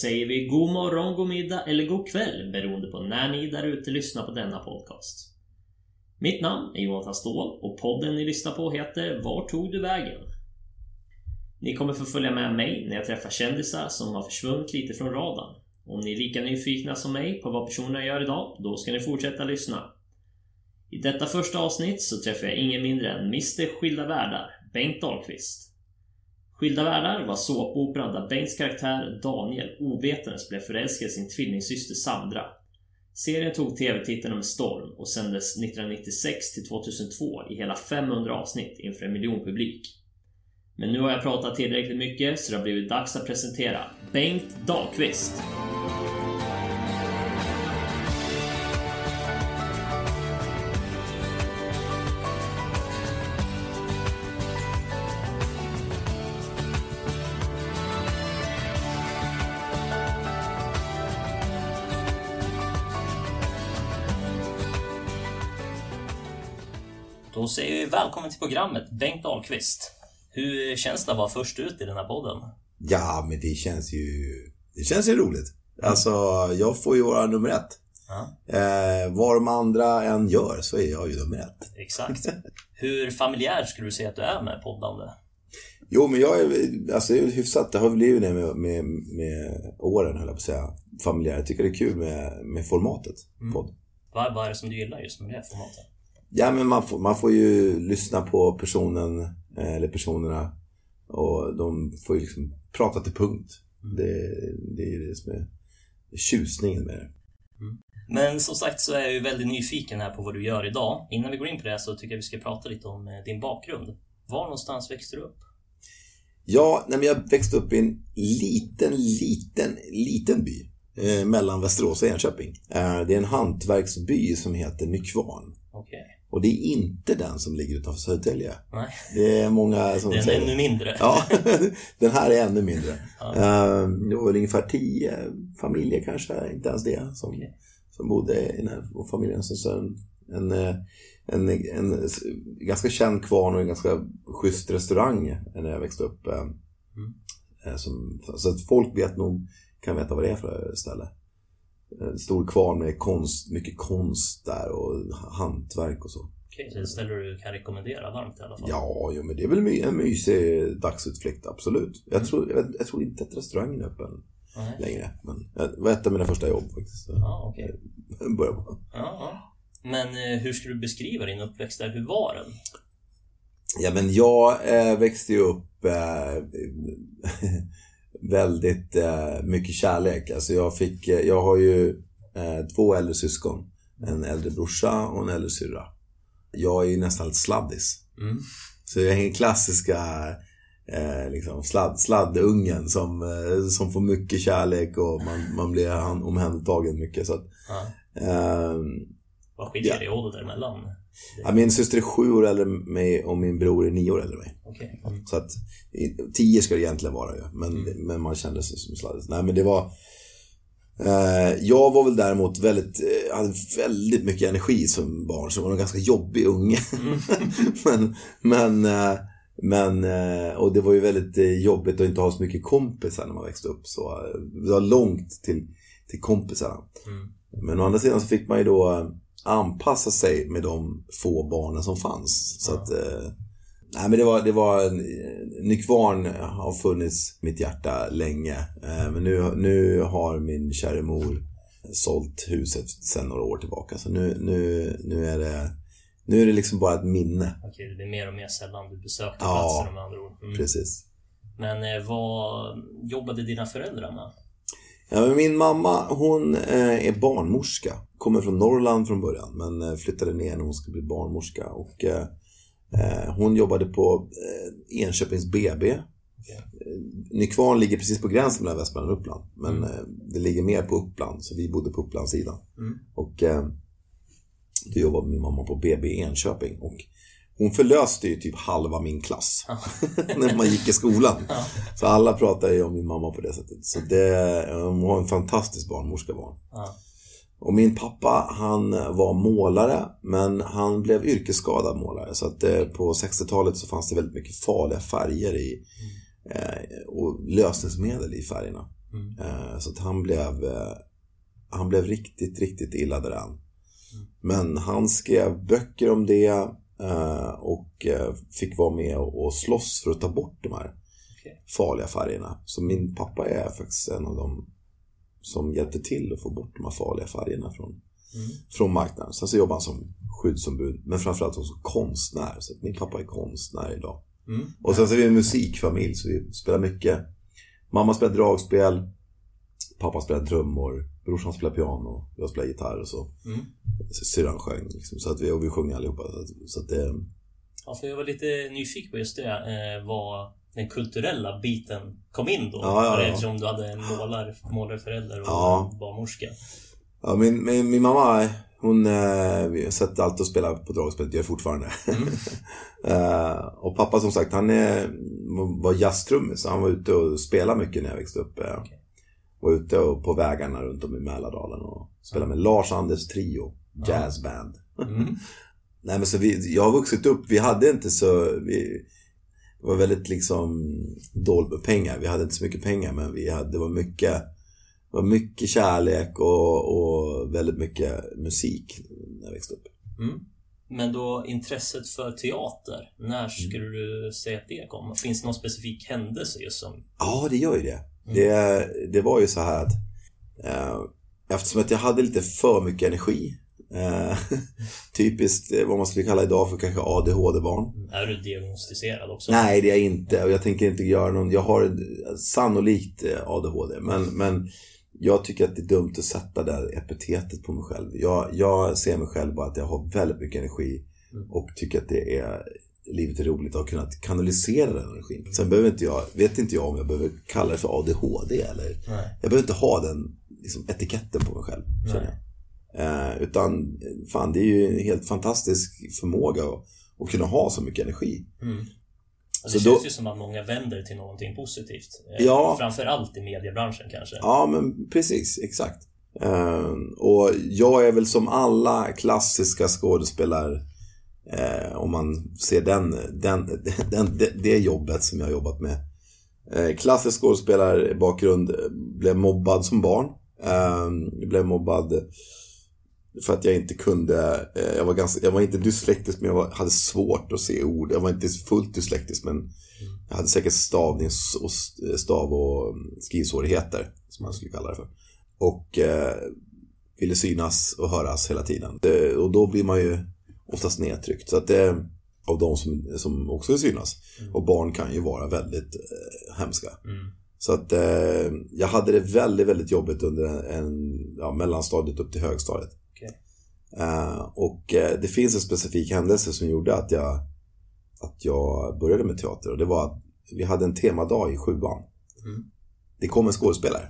Säger vi god morgon, god middag eller god kväll beroende på när ni där ute lyssnar på denna podcast. Mitt namn är Jonathan Ståhl och podden ni lyssnar på heter Var tog du vägen? Ni kommer få följa med mig när jag träffar kändisar som har försvunnit lite från radarn. Om ni är lika nyfikna som mig på vad personerna gör idag, då ska ni fortsätta lyssna. I detta första avsnitt så träffar jag ingen mindre än Mr Skilda Världar, Bengt Dahlqvist. Skilda Världar var såpoperan där Bengts karaktär Daniel ovetandes blev förälskad i sin tvillingsyster Sandra. Serien tog TV-tittarna med storm och sändes 1996 till 2002 i hela 500 avsnitt inför en miljon publik. Men nu har jag pratat tillräckligt mycket så det har blivit dags att presentera Bengt Dahlqvist. Säger vi välkommen till programmet Bengt Dahlqvist. Hur känns det att vara först ut i den här podden? Ja, men det känns ju, det känns ju roligt. Alltså, jag får ju vara nummer ett. Ja. Eh, vad de andra än gör så är jag ju nummer ett. Exakt. Hur familjär skulle du säga att du är med poddande? Jo, men jag är, alltså, är hyfsat, det har blivit det med, med, med åren, höll jag på att säga. Familjär. Jag tycker det är kul med, med formatet. Mm. Podd. Vad, vad är det som du gillar just med det formatet? Ja, men man får, man får ju lyssna på personen, eh, eller personerna. Och de får ju liksom prata till punkt. Mm. Det, det är ju det som är tjusningen med det. Men som sagt så är jag ju väldigt nyfiken här på vad du gör idag. Innan vi går in på det så tycker jag vi ska prata lite om eh, din bakgrund. Var någonstans växte du upp? Ja, nej, jag växte upp i en liten, liten, liten by. Eh, mellan Västerås och Enköping. Eh, det är en hantverksby som heter Nykvarn. Okej. Och det är inte den som ligger utanför Södertälje. Nej, Det är många som den är säger ännu mindre. Ja, den här är ännu mindre. Ja. Eh, det var väl ungefär tio familjer kanske, inte ens det, som, Okej. som bodde i den här familjen. Så, en, en, en, ganska känd kvarn och en ganska schysst restaurang när jag växte upp. eh, eh, Som, så att folk vet nog, kan veta vad det är för ställe. En stor kvarn med konst, mycket konst där och hantverk och så. Okej, så det ställer du kan rekommendera varmt i alla fall? Ja, jo, men det är väl my- en mysig dagsutflykt, absolut. Jag tror, jag, jag tror inte att restaurangen är öppen Nej. längre. Men det var ett av mina första jobb faktiskt. På. Ja, ja. Men eh, hur skulle du beskriva din uppväxt där? Hur var den? Ja, men jag eh, växte ju upp eh, väldigt eh, mycket kärlek. Alltså jag fick, eh, jag har ju eh, två äldre syskon. En äldre brorsa och en äldre syrra. Jag är ju nästan lite sladdis. Mm. Så jag är den klassiska eh, liksom sladd, sladdungen som, eh, som får mycket kärlek och man, man blir omhändertagen mycket. Så att, eh, Vad skiljer Ja. det i ålder däremellan? Ja, min syster är sju år äldre än mig och min bror är nio år äldre än mig. Okej. Mm. Så att tio ska det egentligen vara ju. Men, men man kände sig som sladdis. Nej men det var eh, Jag var väl däremot väldigt, eh, hade väldigt mycket energi som barn. Så jag var en ganska jobbig unge. men, men, eh, men, eh, och det var ju väldigt eh, jobbigt att inte ha så mycket kompisar när man växte upp. Så eh, det var långt till, till kompisarna. Mm. Men å andra sidan så fick man ju då anpassa sig med de få barnen som fanns. Så att, eh, nej men det var, det var en, Nykvarn har funnits i mitt hjärta länge. Eh, men nu, nu har min kära mor sålt huset sedan några år tillbaka. Så nu, nu, nu är det nu är det liksom bara ett minne. Okej, det blir mer och mer sällan du besöker Ja. platsen med andra ord. Mm. Precis. Men eh, vad jobbade dina föräldrar med? Ja, min mamma hon eh, är barnmorska. Kommer från Norrland från början men eh, flyttade ner när hon skulle bli barnmorska. Och, eh, eh, hon jobbade på Enköpings BB. Eh, Nykvarn ligger precis på gränsen mellan Västmanland och Uppland. Men eh, det ligger mer på Uppland så vi bodde på Upplandssidan. Mm. Och eh, då jobbade min mamma på BB i Enköping. Och hon förlöste ju typ halva min klass Ja. när man gick i skolan. Ja. Så alla pratar ju om min mamma på det sättet. Så det, hon var en fantastisk barnmorska var. Ja. Och min pappa han var målare men han blev yrkesskadad målare. Så att på 60-talet så fanns det väldigt mycket farliga färger i, eh, och lösningsmedel i färgerna. Mm. Eh, så att han blev, eh, han blev riktigt, riktigt illa däran. Mm. Men han skrev böcker om det och eh, fick vara med och, och slåss för att ta bort de här okay. farliga färgerna. Så min pappa är faktiskt en av dem som hjälpte till att få bort de här farliga färgerna från, mm. från marknaden. Sen så jobbar han som skyddsombud, men framförallt som konstnär. Så min pappa är konstnär idag. Mm. Och sen så är vi en musikfamilj, så vi spelar mycket. Mamma spelar dragspel, pappa spelar trummor, brorsan spelar piano, jag spelar gitarr och så. Mm. Syrran sjöng, liksom, så att vi, och vi sjunger allihopa. Så att, så att det... Ja, för jag var lite nyfiken på just det. Eh, vad den kulturella biten kom in då? Ja, ja, ja. Eftersom du hade en målar, målarförälder och ja. barnmorska. Ja, min, min, min mamma hon eh, sätter alltid och spelar på dragspel, gör fortfarande. Mm. eh, och pappa som sagt, han är, var jazztrummis. Han var ute och spelade mycket när jag växte upp. Eh, okay. Var ute och på vägarna runt om i Mälardalen och spelade med Lars Anders Trio, jazzband. Mm. Nej men så vi, jag har vuxit upp, vi hade inte så, vi, det var väldigt liksom med pengar. Vi hade inte så mycket pengar men vi hade, det var mycket det var mycket kärlek och, och väldigt mycket musik när jag växte upp. Mm. Men då intresset för teater, när skulle mm. du säga att det kom? Finns det någon specifik händelse just som... Ja, det gör ju det. Det, det var ju så här att eh, eftersom att jag hade lite för mycket energi Eh, typiskt eh, vad man skulle kalla idag för kanske ADHD-barn. Är du diagnostiserad också? Nej, det är jag inte. Och jag tänker inte göra någon... Jag har sannolikt eh, ADHD. Men, men jag tycker att det är dumt att sätta det epitetet på mig själv. Jag, jag ser mig själv bara att jag har väldigt mycket energi mm. och tycker att det är livet är roligt att ha kunnat kanalisera den energin. Sen behöver inte jag, vet inte jag om jag behöver kalla det för ADHD eller Nej. Jag behöver inte ha den liksom, etiketten på mig själv. Eh, utan fan, det är ju en helt fantastisk förmåga att, att kunna ha så mycket energi. Mm. Och det så känns då, ju som att många vänder till någonting positivt. Eh, ja, Framförallt i mediebranschen kanske. Ja, men precis. Exakt. Uh, och jag är väl som alla klassiska skådespelare Eh, om man ser den, den, den, det, det jobbet som jag har jobbat med. Eh, klassisk skådespelarbakgrund, blev mobbad som barn. Eh, blev mobbad för att jag inte kunde, eh, jag var, ganska, jag var inte dyslektisk men jag var, hade svårt att se ord. Jag var inte fullt dyslektisk men jag hade säkert stavnings och eh, stav och mm, skrivsvårigheter som man skulle kalla det för. Och eh, ville synas och höras hela tiden. Det, och då blir man ju oftast nedtryckt. Så att det, av de som, som också vill synas. Mm. Och barn kan ju vara väldigt eh, hemska. Mm. Så att eh, jag hade det väldigt, väldigt jobbigt under en, en ja, mellanstadiet upp till högstadiet. Uh, och uh, det finns en specifik händelse som gjorde att jag, att jag började med teater. Och det var att vi hade en temadag i sjuan. Mm. Det kom en skådespelare.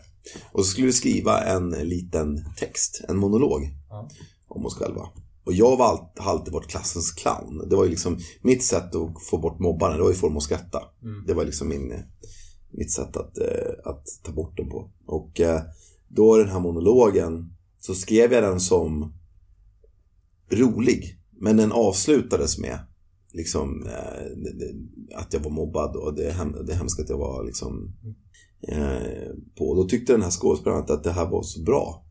Och så skulle vi skriva en liten text, en monolog mm. om oss själva. Och jag var alltid varit klassens clown. Det var ju liksom mitt sätt att få bort mobbarna, det var ju få dem att skratta. Mm. Det var liksom min, mitt sätt att, uh, att ta bort dem på. Och då den här monologen så skrev jag den som rolig. Men den avslutades med liksom eh, att jag var mobbad och det, hem, det hemska att jag var liksom eh, på. Då tyckte den här skådespelaren att det här var så bra.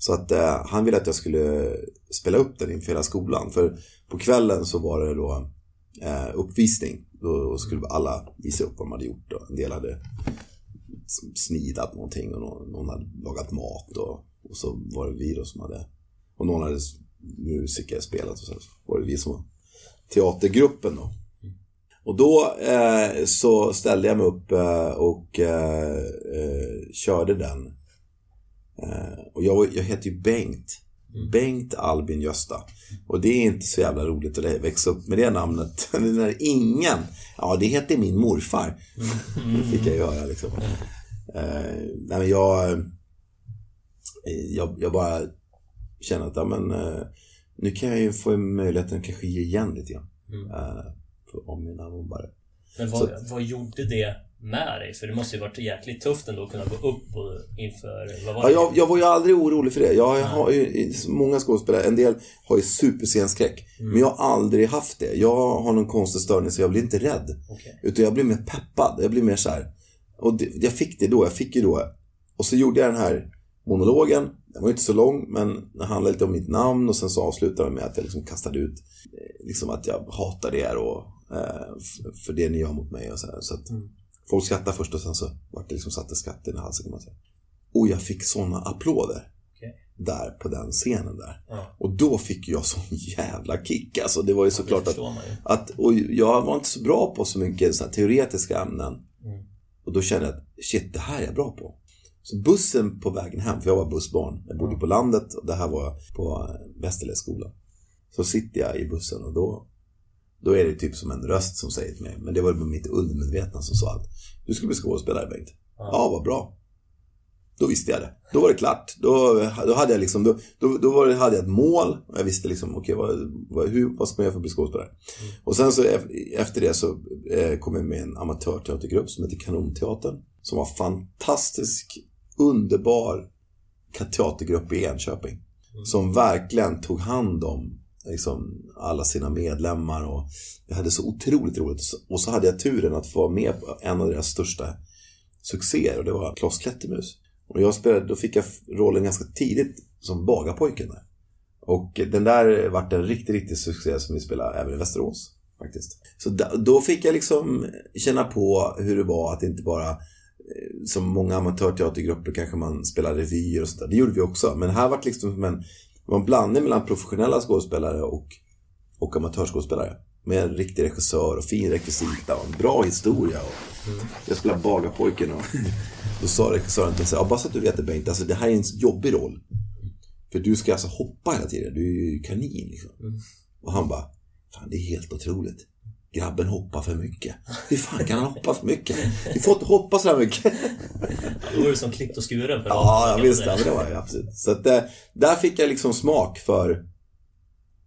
Så att eh, han ville att jag skulle spela upp den inför hela skolan. För på kvällen så var det då eh, uppvisning. Då skulle alla visa upp vad de hade gjort. Och en del hade snidat någonting och någon, någon hade lagat mat. Och, och så var det vi då som hade... Och någon hade musiker spelat och så var det vi som var teatergruppen då. Och då eh, så ställde jag mig upp eh, och eh, eh körde den. Eh, och jag, jag heter ju Bengt. Mm. Bengt Albin Gösta. Och det är inte så jävla roligt att växa upp med det namnet. När ingen, ja det heter min morfar. Mm. Det fick jag ju höra liksom. Eh, nej men jag, jag, jag bara känna att ja, men, eh, nu kan jag ju få möjligheten att kanske ge igen lite grann. Mm. Eh, om mina mobbare. Men vad, vad gjorde det med dig? För det måste ju varit jäkligt tufft ändå att kunna gå upp och inför... Vad var ja, jag, jag, var ju aldrig orolig för det. Jag, har ju många skådespelare, en del har ju superscenskräck. Mm. Men jag har aldrig haft det. Jag har någon konstig störning så jag blir inte rädd. Okay. Utan jag blir mer peppad. Jag blir mer så här. Och det, jag fick det då. Jag fick ju då och så gjorde jag den här monologen. Den var inte så lång, men den handlade lite om mitt namn och sen så avslutade den med att jag liksom kastade ut eh, liksom att jag hatar er och eh, för det ni gör mot mig och så, här. så att mm. Folk skrattade först och sen så vart det liksom satte skatten i halsen kan man säga. Och jag fick sådana applåder. Okay. Där på den scenen där. Ja. Och då fick jag sån jävla kick. Alltså det var ju såklart att, att... Och jag var inte så bra på så mycket så teoretiska ämnen. Mm. Och då kände jag att shit, det här är jag bra på. Så bussen på vägen hem, för jag var bussbarn. Jag bodde mm. på landet och det här var på Västerledsskolan. Så sitter jag i bussen och då då är det typ som en röst som säger till mig. Men det var mitt undermedvetna som sa att du ska bli skådespelare Bengt. Ja, ja vad bra. Då visste jag det. Då var det klart. Då, då hade jag liksom, då, då, då det, hade jag ett mål. Och jag visste liksom, okej, okay, vad, vad, hur, vad ska man göra för att bli skådespelare? Mm. Och sen så efter det så eh, kom jag med i en amatörteatergrupp som heter Kanonteatern. Som var fantastisk, underbar teatergrupp i Enköping. Mm. Som verkligen tog hand om liksom, alla sina medlemmar. Och jag hade så otroligt roligt. Och så hade jag turen att få vara med på en av deras största succéer och det var Klas Klättermus. Och jag spelade, då fick jag rollen ganska tidigt som bagarpojken där. Och den där vart en riktig, riktig succé som vi spelade även i Västerås. Faktiskt. Så då fick jag liksom känna på hur det var att inte bara eh, som många amatörteatergrupper kanske man spelar revyer och sådär. Det gjorde vi också. Men här var det liksom som en det var en blandning mellan professionella skådespelare och, och amatörskådespelare. Med en riktig regissör och fin rekvisita och en bra historia. Och mm. Jag spelade bagarpojken och då sa regissören till mig, ja, bara så att du vet det Bengt, alltså det här är en jobbig roll. För du ska alltså hoppa hela tiden, du är ju kanin liksom. Mm. Och han bara, fan det är helt otroligt. Grabben hoppar för mycket. Hur fan kan han hoppa för mycket? Du får inte hoppa så här mycket. Då var du som klippt och skuren för Ja, jag visste det. det var jag absolut. Så att, eh, där fick jag liksom smak för...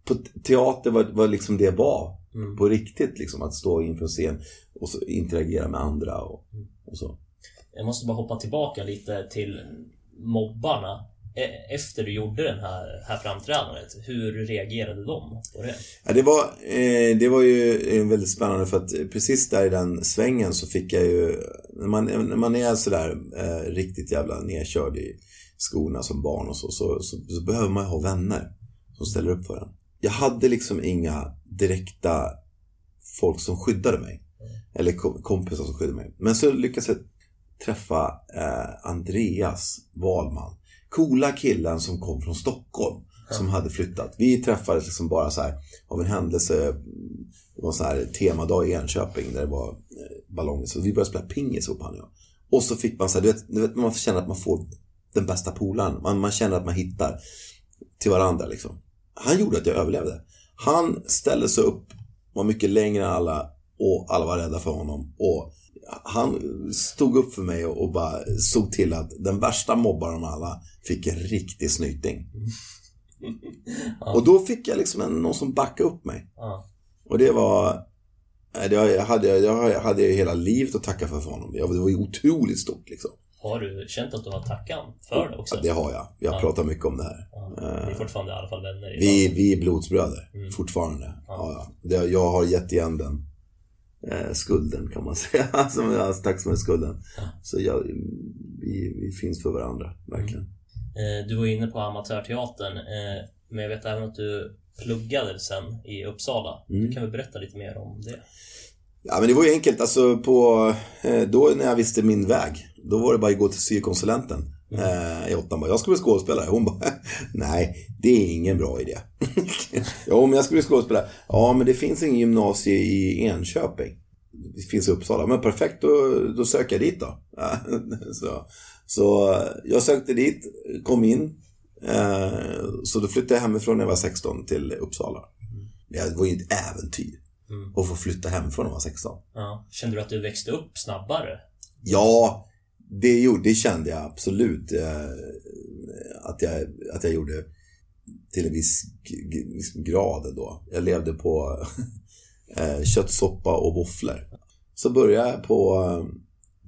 På teater var, var liksom det var. Mm. På riktigt liksom. Att stå inför en scen och interagera med andra och, och så. Jag måste bara hoppa tillbaka lite till mobbarna. Eh, efter du gjorde den här, här framträdandet, hur reagerade de på det? Ja, det, var, eh, det var ju eh, väldigt spännande för att precis där i den svängen så fick jag ju, när man, när man är sådär eh, riktigt jävla nedkörd i skorna som barn och så, så, så, så behöver man ju ha vänner som ställer upp för en. Jag hade liksom inga direkta folk som skyddade mig. Mm. Eller kompisar som skyddade mig. Men så lyckades jag träffa eh, Andreas Wahlman coola killen som kom från Stockholm. Ja. Som hade flyttat. Vi träffades liksom bara så här av en händelse. Det var en sån här temadag i Enköping där det var eh, ballonger. Så vi började spela pingis ihop han och jag. Och så fick man så här, du vet, du vet, man känner att man får den bästa polaren. Man, man känner att man hittar till varandra liksom. Han gjorde att jag överlevde. Han ställde sig upp, var mycket längre än alla och alla var rädda för honom. Och han stod upp för mig och bara såg till att den värsta mobbaren av alla fick en riktig snyting. ja. Och då fick jag liksom en, någon som backade upp mig. Ja. Och det var... Det hade, jag hade ju hela livet att tacka för, för honom. Det var ju otroligt stort liksom. Har du känt att du har tackat för det också? Ja, det har jag. Jag ja. pratar mycket om det här. Ja. Vi är fortfarande i alla fall vänner. Vi, vi är blodsbröder. Mm. Fortfarande. Ja. Ja, Jag har gett igen den eh, skulden kan man säga. som jag, tack som är skulden. Ja. Så jag, vi, vi finns för varandra, verkligen. Mm. Eh, du var inne på amatörteatern, eh, men jag vet även att du pluggade sen i Uppsala. Mm. Du kan väl berätta lite mer om det? Ja men det var ju enkelt, alltså på, eh, då när jag visste min väg, då var det bara att gå till syokonsulenten Mm. Eh, i åttan bara, jag ska bli skådespelare. Hon bara, nej, det är ingen bra idé. ja, men jag ska bli skådespelare. Ja, men det finns ingen gymnasie i Enköping. Det finns i Uppsala. Men perfekt, då, då söker jag dit då. så, så jag sökte dit, kom in. Eh, så då flyttade jag hemifrån när jag var 16 till Uppsala. Det var ju ett äventyr. Mm. Att få flytta hemifrån när jag var 16. Ja. Kände du att du växte upp snabbare? Ja, det, gjorde, det kände jag absolut eh, att, jag, att jag gjorde till en viss, viss grad då. Jag levde på eh, köttsoppa och våfflor. Så började jag på,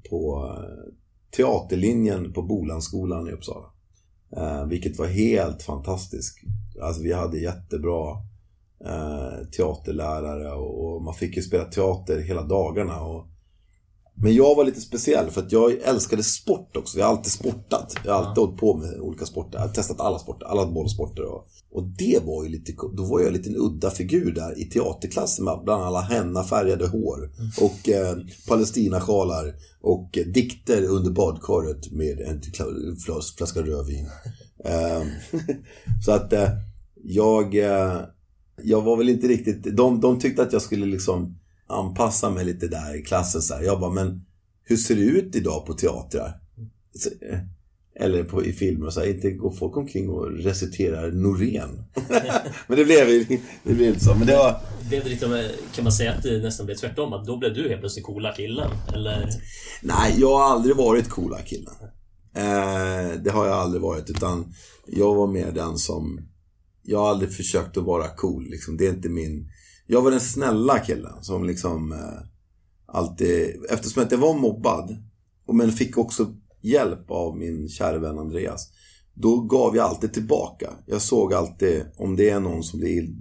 på teaterlinjen på Bolandsskolan i Uppsala. Eh, vilket var helt fantastiskt. Alltså vi hade jättebra eh, teaterlärare och, och, man fick ju spela teater hela dagarna. Och men jag var lite speciell för att jag älskade sport också. Jag har alltid sportat. Jag har alltid hållit på med olika sporter. Jag har testat alla sporter, alla bollsporter. Och, och det var ju lite, då var jag lite en udda figur där i teaterklassen med bland alla hennafärgade hår. Och eh, palestinasjalar. Och eh, dikter under badkaret med en flas, flaska rödvin. Eh, så att eh, jag, eh, jag var väl inte riktigt, de, de tyckte att jag skulle liksom anpassa mig lite där i klassen. Så här. Jag bara, men hur ser det ut idag på teatrar? Eh, eller på, i filmer och så här, inte går folk omkring och reciterar Norén. men det blev, det blev inte så. Men det var... Blev det lite, kan man säga att det nästan blev tvärtom? Att då blev du helt plötsligt coola killen? Eller? Nej, jag har aldrig varit coola killen. Eh, det har jag aldrig varit. Utan jag var mer den som... Jag har aldrig försökt att vara cool. Liksom. Det är inte min... Jag var den snälla killen som liksom eh, alltid, eftersom att jag var mobbad, men fick också hjälp av min kära vän Andreas. Då gav jag alltid tillbaka. Jag såg alltid om det är någon som blir ill,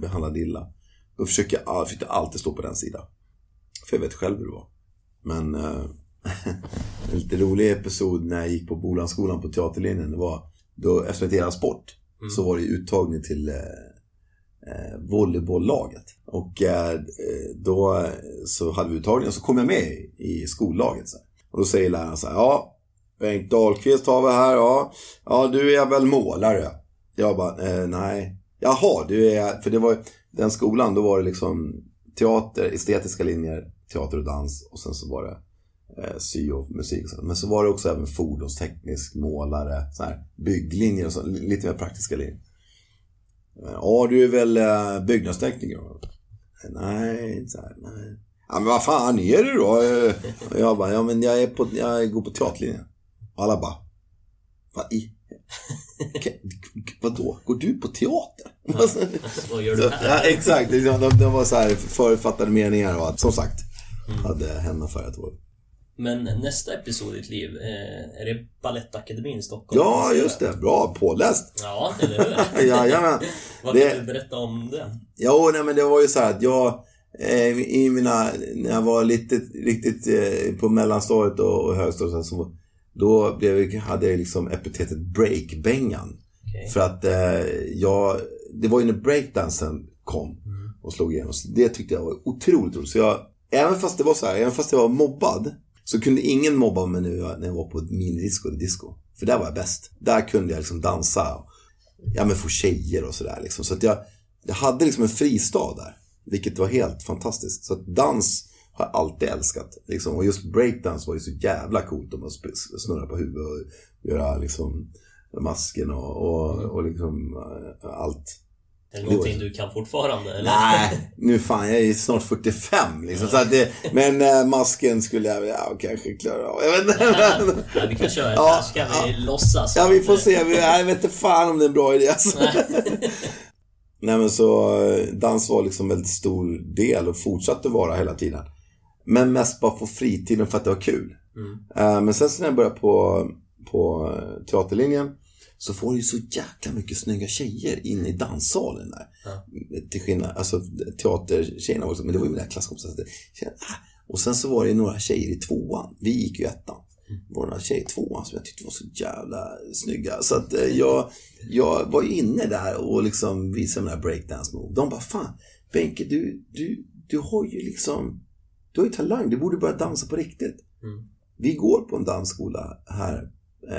behandlad illa. Då försöker jag, försökte alltid stå på den sidan. För jag vet själv hur det var. Men eh, en lite rolig episod när jag gick på Bolansskolan på teaterlinjen. Det var då, eftersom jag sport, mm. så var det uttagning till eh, eh, volleybolllaget. Och eh, då så hade vi uttagning och så kom jag med i skollaget. Så. Och då säger läraren så här, ja, Bengt Dahlqvist har vi här, ja. Ja, du är väl målare? Jag bara, eh, nej. Jaha, du är, för det var den skolan, då var det liksom teater, estetiska linjer, teater och dans och sen så var det eh, sy och musik. Och så. Men så var det också även fordonsteknisk, målare, så här, bygglinjer och så, lite mer praktiska linjer. Ja, du är väl eh, byggnadstekniker? Nej, inte så här, nej. Ja, men vad fan är du då? Och jag bara, ja men jag, är på, jag går på teaterlinjen. Och alla bara, vad i? Vadå? Går du på teater? vad gör du här? Ja, exakt, de, de, de var så här förutfattade meningar och att, som sagt, mm. hade hemmafärgat hår. Men nästa episod i ditt liv, eh, är det Balettakademin i Stockholm? Ja, just det. Bra påläst. Ja, eller hur? Jajamän. Vad kan det... du berätta om det? Jo, nej men det var ju så här att jag eh, i mina, när jag var lite, riktigt eh, på mellanstadiet och, och högstadiet så då blev, hade jag liksom epitetet breakbängan. Okay. För att jag, det var ju när breakdansen kom mm. och slog igenom. Så det tyckte jag var otroligt roligt. Så jag, även fast det var så här, även fast jag var mobbad så kunde ingen mobba mig nu när jag var på ett minidisco eller disco. För där var jag bäst. Där kunde jag liksom dansa. Ja men få tjejer och sådär liksom. Så att jag, jag hade liksom en fristad där. Vilket var helt fantastiskt. Så att dans har jag alltid älskat. Liksom. Och just breakdance var ju så jävla coolt om man snurrar på huvudet och göra liksom masken och, och, och liksom eh, allt allt. Är det någonting du kan fortfarande? Eller? Nej, nu fan, jag är snart 45 liksom. Så att det, men äh, masken skulle jag ja, kanske klara av. Jag vet inte. ja, vi kan köra ja, Ska vi ja. låtsas? Ja, vi får se. Jag vet inte fan om det är en bra idé alltså. Nej men så eh, dans var liksom en väldigt stor del och fortsatte vara hela tiden. Men mest bara på fritiden för att det var kul. Mm. Uh, men sen så när jag började på, på teaterlinjen så får du ju så jäkla mycket snygga tjejer in i danssalen där. Ja. Till skillnad, alltså teatertjejerna också, men det var ju mina klasskompisar. Och sen så var det några tjejer i tvåan. Vi gick ju ettan. Mm. Det var några tjejer i tvåan som jag tyckte var så jävla snygga. Så att eh, jag, jag var ju inne där och liksom visade mina breakdance move. De bara, fan Benke, du, du, du har ju liksom, du har ju talang. Du borde börja dansa på riktigt. Mm. Vi går på en dansskola här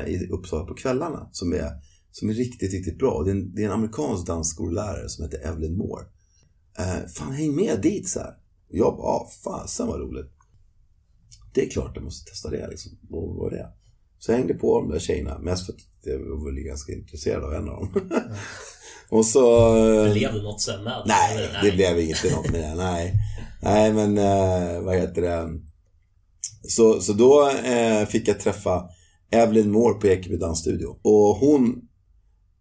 i Uppsala på kvällarna som är, som är riktigt, riktigt bra. Det är en, det är en amerikansk dansskollärare som heter Evelyn Moore. Eh, fan, häng med dit så här. Och jag bara, ah, fasen vad roligt. Det är klart jag måste testa det liksom. Vad var det? Så jag hängde på de där tjejerna, mest för att jag var ganska intresserad av en av dem. Mm. och så... Men blev det något sen med nej, nej, det blev inte något med det. Nej, nej men eh, vad heter det? Så, så då eh, fick jag träffa Evelyn Moore på Ekeby dansstudio. Och hon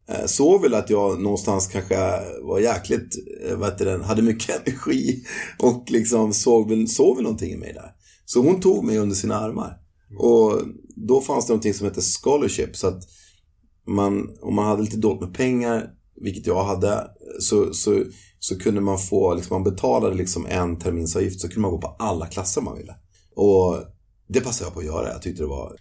eh, såg väl att jag någonstans kanske var jäkligt, eh, vad heter den, hade mycket energi och liksom såg väl, såg väl någonting i mig där. Så hon tog mig under sina armar. Och då fanns det någonting som hette scholarship. Så att man, om man hade lite dåligt med pengar, vilket jag hade, så, så, så kunde man få, liksom, man betalade liksom en terminsavgift så kunde man gå på alla klasser man ville. Och det passade jag på att göra. Jag tyckte det var...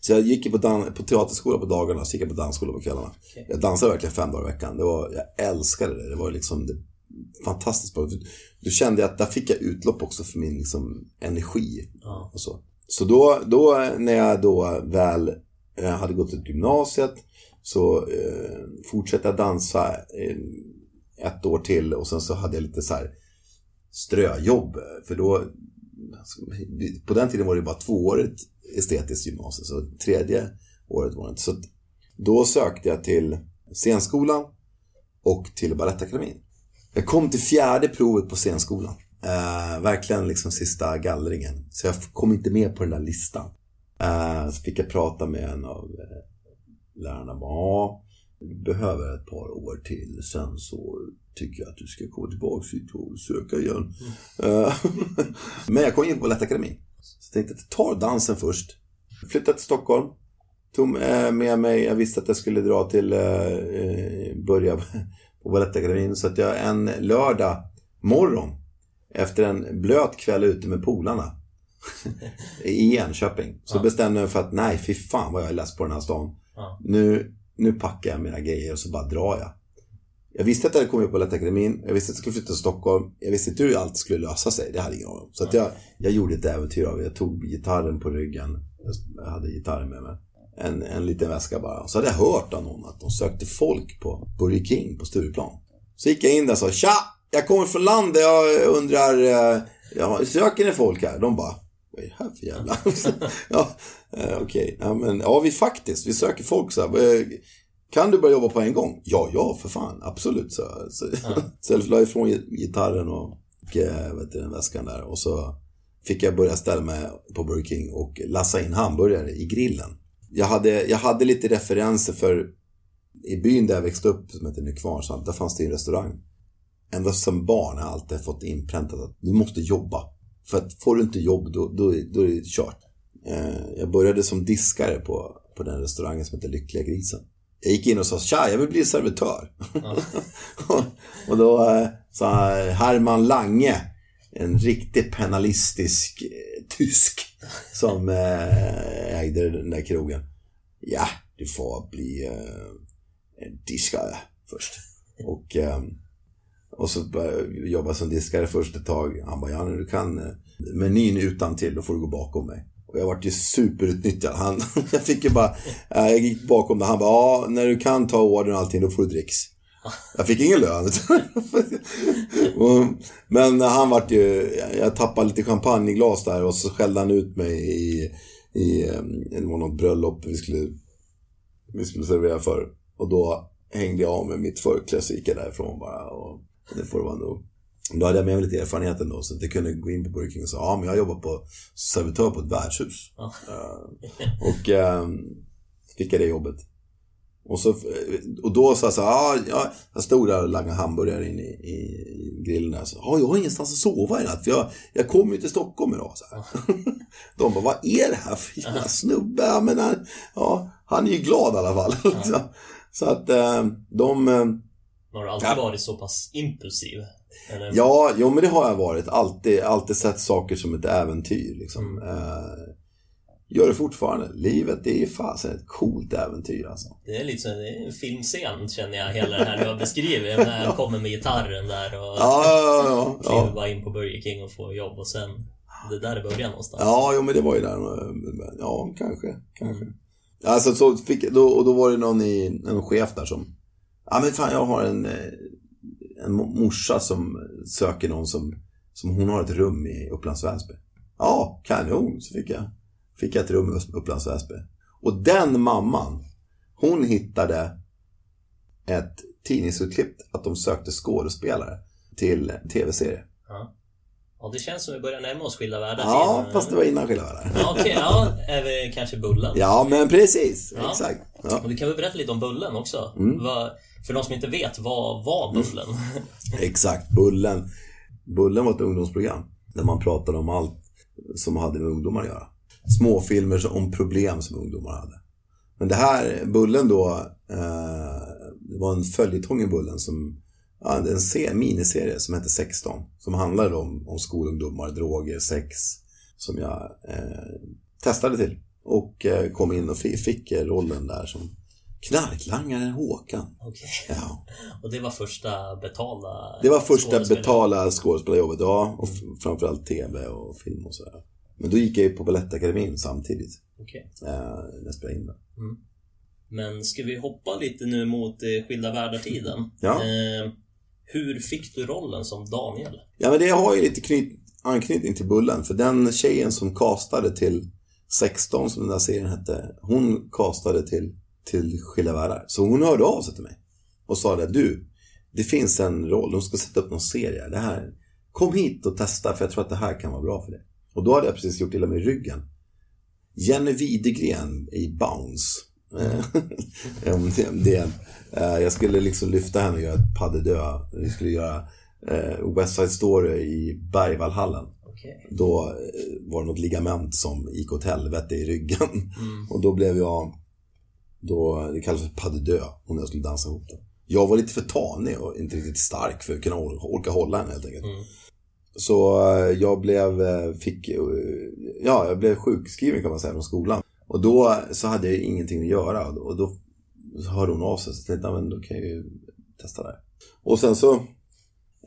Så jag gick ju på, dan- på teaterskola på dagarna, så gick jag på dansskola på kvällarna. Okej. Jag dansade verkligen fem dagar i veckan. Det var, jag älskade det. Det var liksom det, fantastiskt bra. Då kände jag att där fick jag utlopp också för min liksom, energi. Ja. Och så så då, då när jag då väl eh, hade gått ut gymnasiet så eh, fortsatte jag dansa eh, ett år till och sen så hade jag lite så här ströjobb. För då, på den tiden var det bara tvåårigt estetiskt gymnasium, så tredje året var det inte. Så då sökte jag till scenskolan och till Balettakademin. Jag kom till fjärde provet på scenskolan. Eh, verkligen liksom sista gallringen. Så jag kom inte med på den där listan. Eh, så fick jag prata med en av eh, lärarna. Ja, du behöver ett par år till. Sen så tycker jag att du ska komma tillbaka hit och söka igen. Eh, Men jag kom in på Balettakademin. Så jag tänkte att jag tar dansen först. Flyttade till Stockholm. Tog eh, med mig, jag visste att jag skulle dra till, eh, eh, börja på Balettakademin. Så att jag en lördag morgon efter en blöt kväll ute med polarna i Enköping. Så Ja. bestämde jag mig för att nej, fy fan vad jag är less på den här stan. Ja. Nu, nu packar jag mina grejer och så bara drar jag. Jag visste att jag hade kommit på Lättakademin, Jag visste att jag skulle flytta till Stockholm. Jag visste inte hur allt skulle lösa sig. Det hade jag ingen aning om. Så att jag, jag gjorde ett äventyr av det. Jag tog gitarren på ryggen. Jag hade gitarren med mig. En, en liten väska bara. Så hade jag hört av någon att de sökte folk på Burger King på Stureplan. Så gick jag in där och sa Tja! Jag kommer från landet. Jag undrar, eh, ja, söker ni folk här? De bara vad är det här för jävla... ja, eh, okej. Ja, men ja, vi faktiskt, vi söker folk så här. Eh, kan du börja jobba på en gång? Ja, ja, för fan. Absolut. Så, så, Ja. så jag la ifrån gitarren och, och eh, vet du, den väskan där. Och så fick jag börja ställa mig på Burger King och lassa in hamburgare i grillen. Jag hade, jag hade lite referenser för i byn där jag växte upp, som heter Nykvarnshamn, där fanns det en restaurang. Ända som barn har jag alltid fått inpräntat att du måste jobba. För att får du inte jobb, då, då, är- då är det kört. Eh, jag började som diskare på, på den restaurangen som heter Lyckliga Grisen. Jag gick in och sa tja, jag vill bli servitör. Ja. och då eh, sa Herman Lange, en riktigt penalistisk eh, tysk, som eh, ägde den där krogen. Ja, du får bli eh, en diskare först. Och, eh, och så jobba som diskare först ett tag. Han bara, ja, du kan menyn utan till då får du gå bakom mig. Och jag vart ju superutnyttjad. Han, jag fick ju bara, eh, jag gick bakom det. Han bara, ja, när du kan ta ordern och allting, då får du dricks. Jag fick ingen lön. Men han vart ju, jag tappade lite champagneglas där och så skällde han ut mig i, i ehm, det var något bröllop vi skulle, vi skulle servera för. Och då hängde jag av med mitt förkläde så gick jag därifrån bara. Och det får det vara nog. Då hade jag med mig lite erfarenhet ändå så att jag kunde gå in på Burger King och säga ja men jag jobbar på servitör på ett värdshus. Ja. Eh, och eh, fick jag det jobbet. Och, så, och då sa jag så här, ja, ja, jag stod där och langade hamburgare in i, i, i grillen där. Så, ja, jag har ingenstans att sova i natt för jag, jag kommer ju till Stockholm idag. Så här. De bara, vad är det här för jävla snubbe? Ja, men han, ja, han är ju glad i alla fall. så, så att eh, de... eh, Har du alltid Ja. varit så pass impulsiv? Eller? Ja, jo, men det har jag varit. Alltid, alltid sett saker som ett äventyr. Liksom. Mm. Eh, gör det fortfarande. Livet, det är fasen ett coolt äventyr alltså. Det är lite är en filmscen känner jag, hela det här du har beskrivit. När han kommer med gitarren där och Ja, ja, ja. kliver ja. bara in på Burger King och får jobb och sen... Det där är början någonstans. Ja, jo, men det var ju där. Ja, kanske. kanske. Alltså, så fick, då, och då var det någon, i, en chef där som... Ja, men fan, jag har en, eh, en mo- morsa som söker någon som, som hon har ett rum i Upplands Väsby. Ja, kanon, så fick jag, fick jag ett rum i Upplands Väsby. Och den mamman, hon hittade ett tidningsutklipp att de sökte skådespelare till tv-serie. Ja, det känns som vi börjar närma oss skilda världar. Ja, till- fast det var innan skilda världar. Ja, okej. ja, är vi kanske Bullen? Ja, men precis. Ja. Exakt. Ja. Och du kan väl berätta lite om Bullen också? Mm. Vad, för de som inte vet, vad var Bullen? Exakt, Bullen. Bullen var ett ungdomsprogram där man pratade om allt som hade med ungdomar att göra. Småfilmer som- om problem som ungdomar hade. Men det här, Bullen då, eh, det var en följetong i Bullen som, ja, en se, miniserie som hette 16. Som handlade om, om skolungdomar, droger, sex, som jag eh, testade till. Och eh, kom in och fick rollen där som knarklangaren Håkan. Okej. Ja. Och det var första betalda Det var första betala skådespelarjobbet, ja. Och f- framförallt tv och film och sådär. Men då gick jag ju på Balettakademin samtidigt. Okej. Eh, när jag spelade in det. Men ska vi hoppa lite nu mot eh, Skilda världar-tiden? Ja. Eh, hur fick du rollen som Daniel? Ja, men det har ju lite knyt, anknytning till Bullen. För den tjejen som castade till 16, som den där serien hette, hon castade till, till Skilda världar. Så hon hörde av sig till mig och sa det, du, det finns en roll, de ska sätta upp någon serie. Det här, kom hit och testa för jag tror att det här kan vara bra för dig. Och då hade jag precis gjort illa mig i ryggen. Jenny Widegren i Bounce. Eh, det. Eh, Jag skulle liksom lyfta henne och göra ett pas de deux. Vi skulle göra eh, West Side Story i Bergvallhallen. Då var det något ligament som gick åt helvete i ryggen. Mm. Och då blev jag, då, det kallas för pas de deux, om jag skulle dansa ihop det. Jag var lite för tanig och inte riktigt stark för att kunna or- orka hålla henne helt enkelt. Mm. Så eh, jag blev, eh, fick, eh, ja, jag blev sjukskriven kan man säga från skolan. Och då så hade jag ingenting att göra och då hörde hon av sig. Så tänkte, "Ja, men då kan jag ju testa det. Och sen så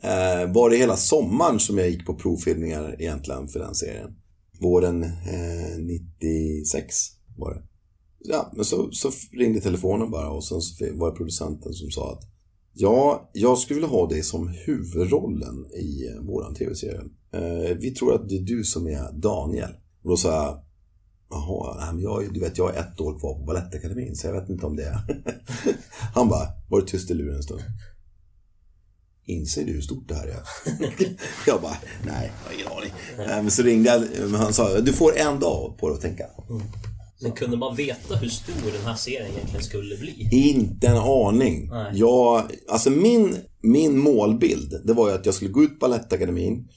eh, var det hela sommaren som jag gick på provfilmningar egentligen för den serien. Våren eh, 96 var det. Ja, men så, så ringde telefonen bara och sen var det producenten som sa att Ja, jag skulle vilja ha dig som huvudrollen i eh, våran tv-serie. Eh, vi tror att det är du som är Daniel. Och då sa jag, jaha, nej, men jag, du vet jag har ett år kvar på Balettakademin så jag vet inte om det är. Han bara, var det tyst i luren en stund? Inser du hur stort det här är? jag bara, nej, jag har ingen aning. Eh, Men så ringde jag, men han sa, du får en dag på dig att tänka. Men kunde man veta hur stor den här serien egentligen skulle bli? Inte en aning. Nej. Jag, alltså min, min målbild, det var ju att jag skulle gå ut Balettakademin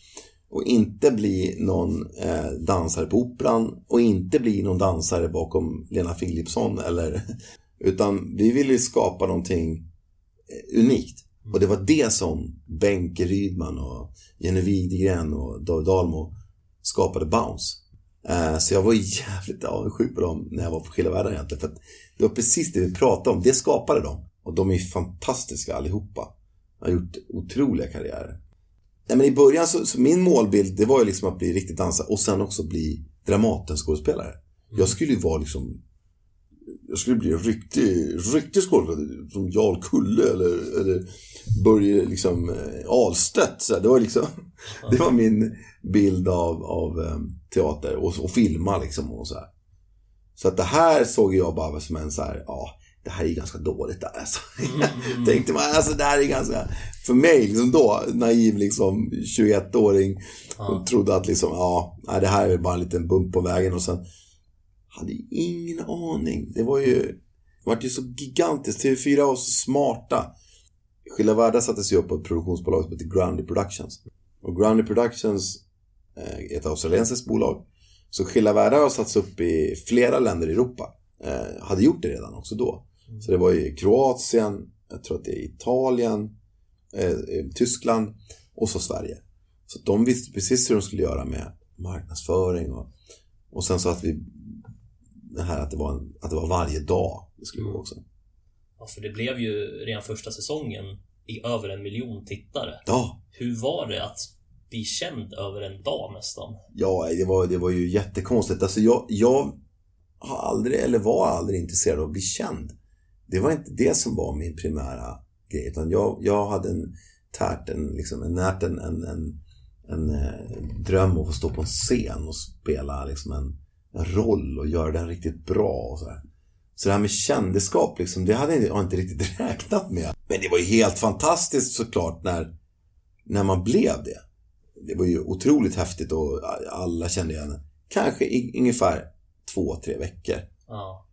och inte bli någon eh, dansare på Operan och inte bli någon dansare bakom Lena Philipsson eller utan vi ville ju skapa någonting eh, unikt. Och det var det som Benke Rydman och Jenny Widegren och David Almo skapade Bounce. Eh, så jag var jävligt avundsjuk på dem när jag var på Skilda världar egentligen. För att det var precis det vi pratade om. Det skapade dem. Och de är fantastiska allihopa. De har gjort otroliga karriärer. Nej, men I början så, så min målbild det var ju liksom att bli riktigt dansare och sen också bli Dramatenskådespelare. Jag skulle ju vara liksom jag skulle bli en riktig, riktig skådespelare som Jarl Kulle eller, eller Börje liksom eh, Ahlstedt. Så här, det var liksom Det var min bild av, av eh, teater och, och filma liksom och så här. Så att det här såg jag bara som en så här, ja, det här är ganska dåligt där alltså. Tänkte man, alltså det här är ganska, för mig liksom då, naiv liksom 21-åring, och trodde att liksom, ja, det här är bara en liten bump på vägen och sen hade ju ingen aning. Det var ju, det var ju så gigantiskt. TV4 var så smarta. Skilda världar sattes ju upp på ett produktionsbolag som heter Grundy Productions. Och Grundy Productions eh, är ett australiensiskt bolag. Så Skilda världar har satts upp i flera länder i Europa. Eh, hade gjort det redan också då. Så det var i Kroatien, jag tror att det är Italien, eh, eh, Tyskland och så Sverige. Så de visste precis hur de skulle göra med marknadsföring och, och sen så att vi det här att det var, en, att det var varje dag det skulle gå också. Ja, för det blev ju redan första säsongen i över en miljon tittare. Ja, Hur var det att bli känd över en dag nästan? ja det, var, det var ju jättekonstigt. Alltså jag, jag har aldrig, eller var aldrig intresserad av att bli känd. Det var inte det som var min primära grej. Utan jag, jag hade en tärt en, liksom, en, närt en, en, en, en eh, dröm att få stå på en scen och spela liksom en roll och göra den riktigt bra och så här. Så det här med kändisskap, liksom, det hade jag inte riktigt räknat med. Men det var ju helt fantastiskt såklart när, när man blev det. Det var ju otroligt häftigt och alla kände igen Kanske i, ungefär två, tre veckor. Ja.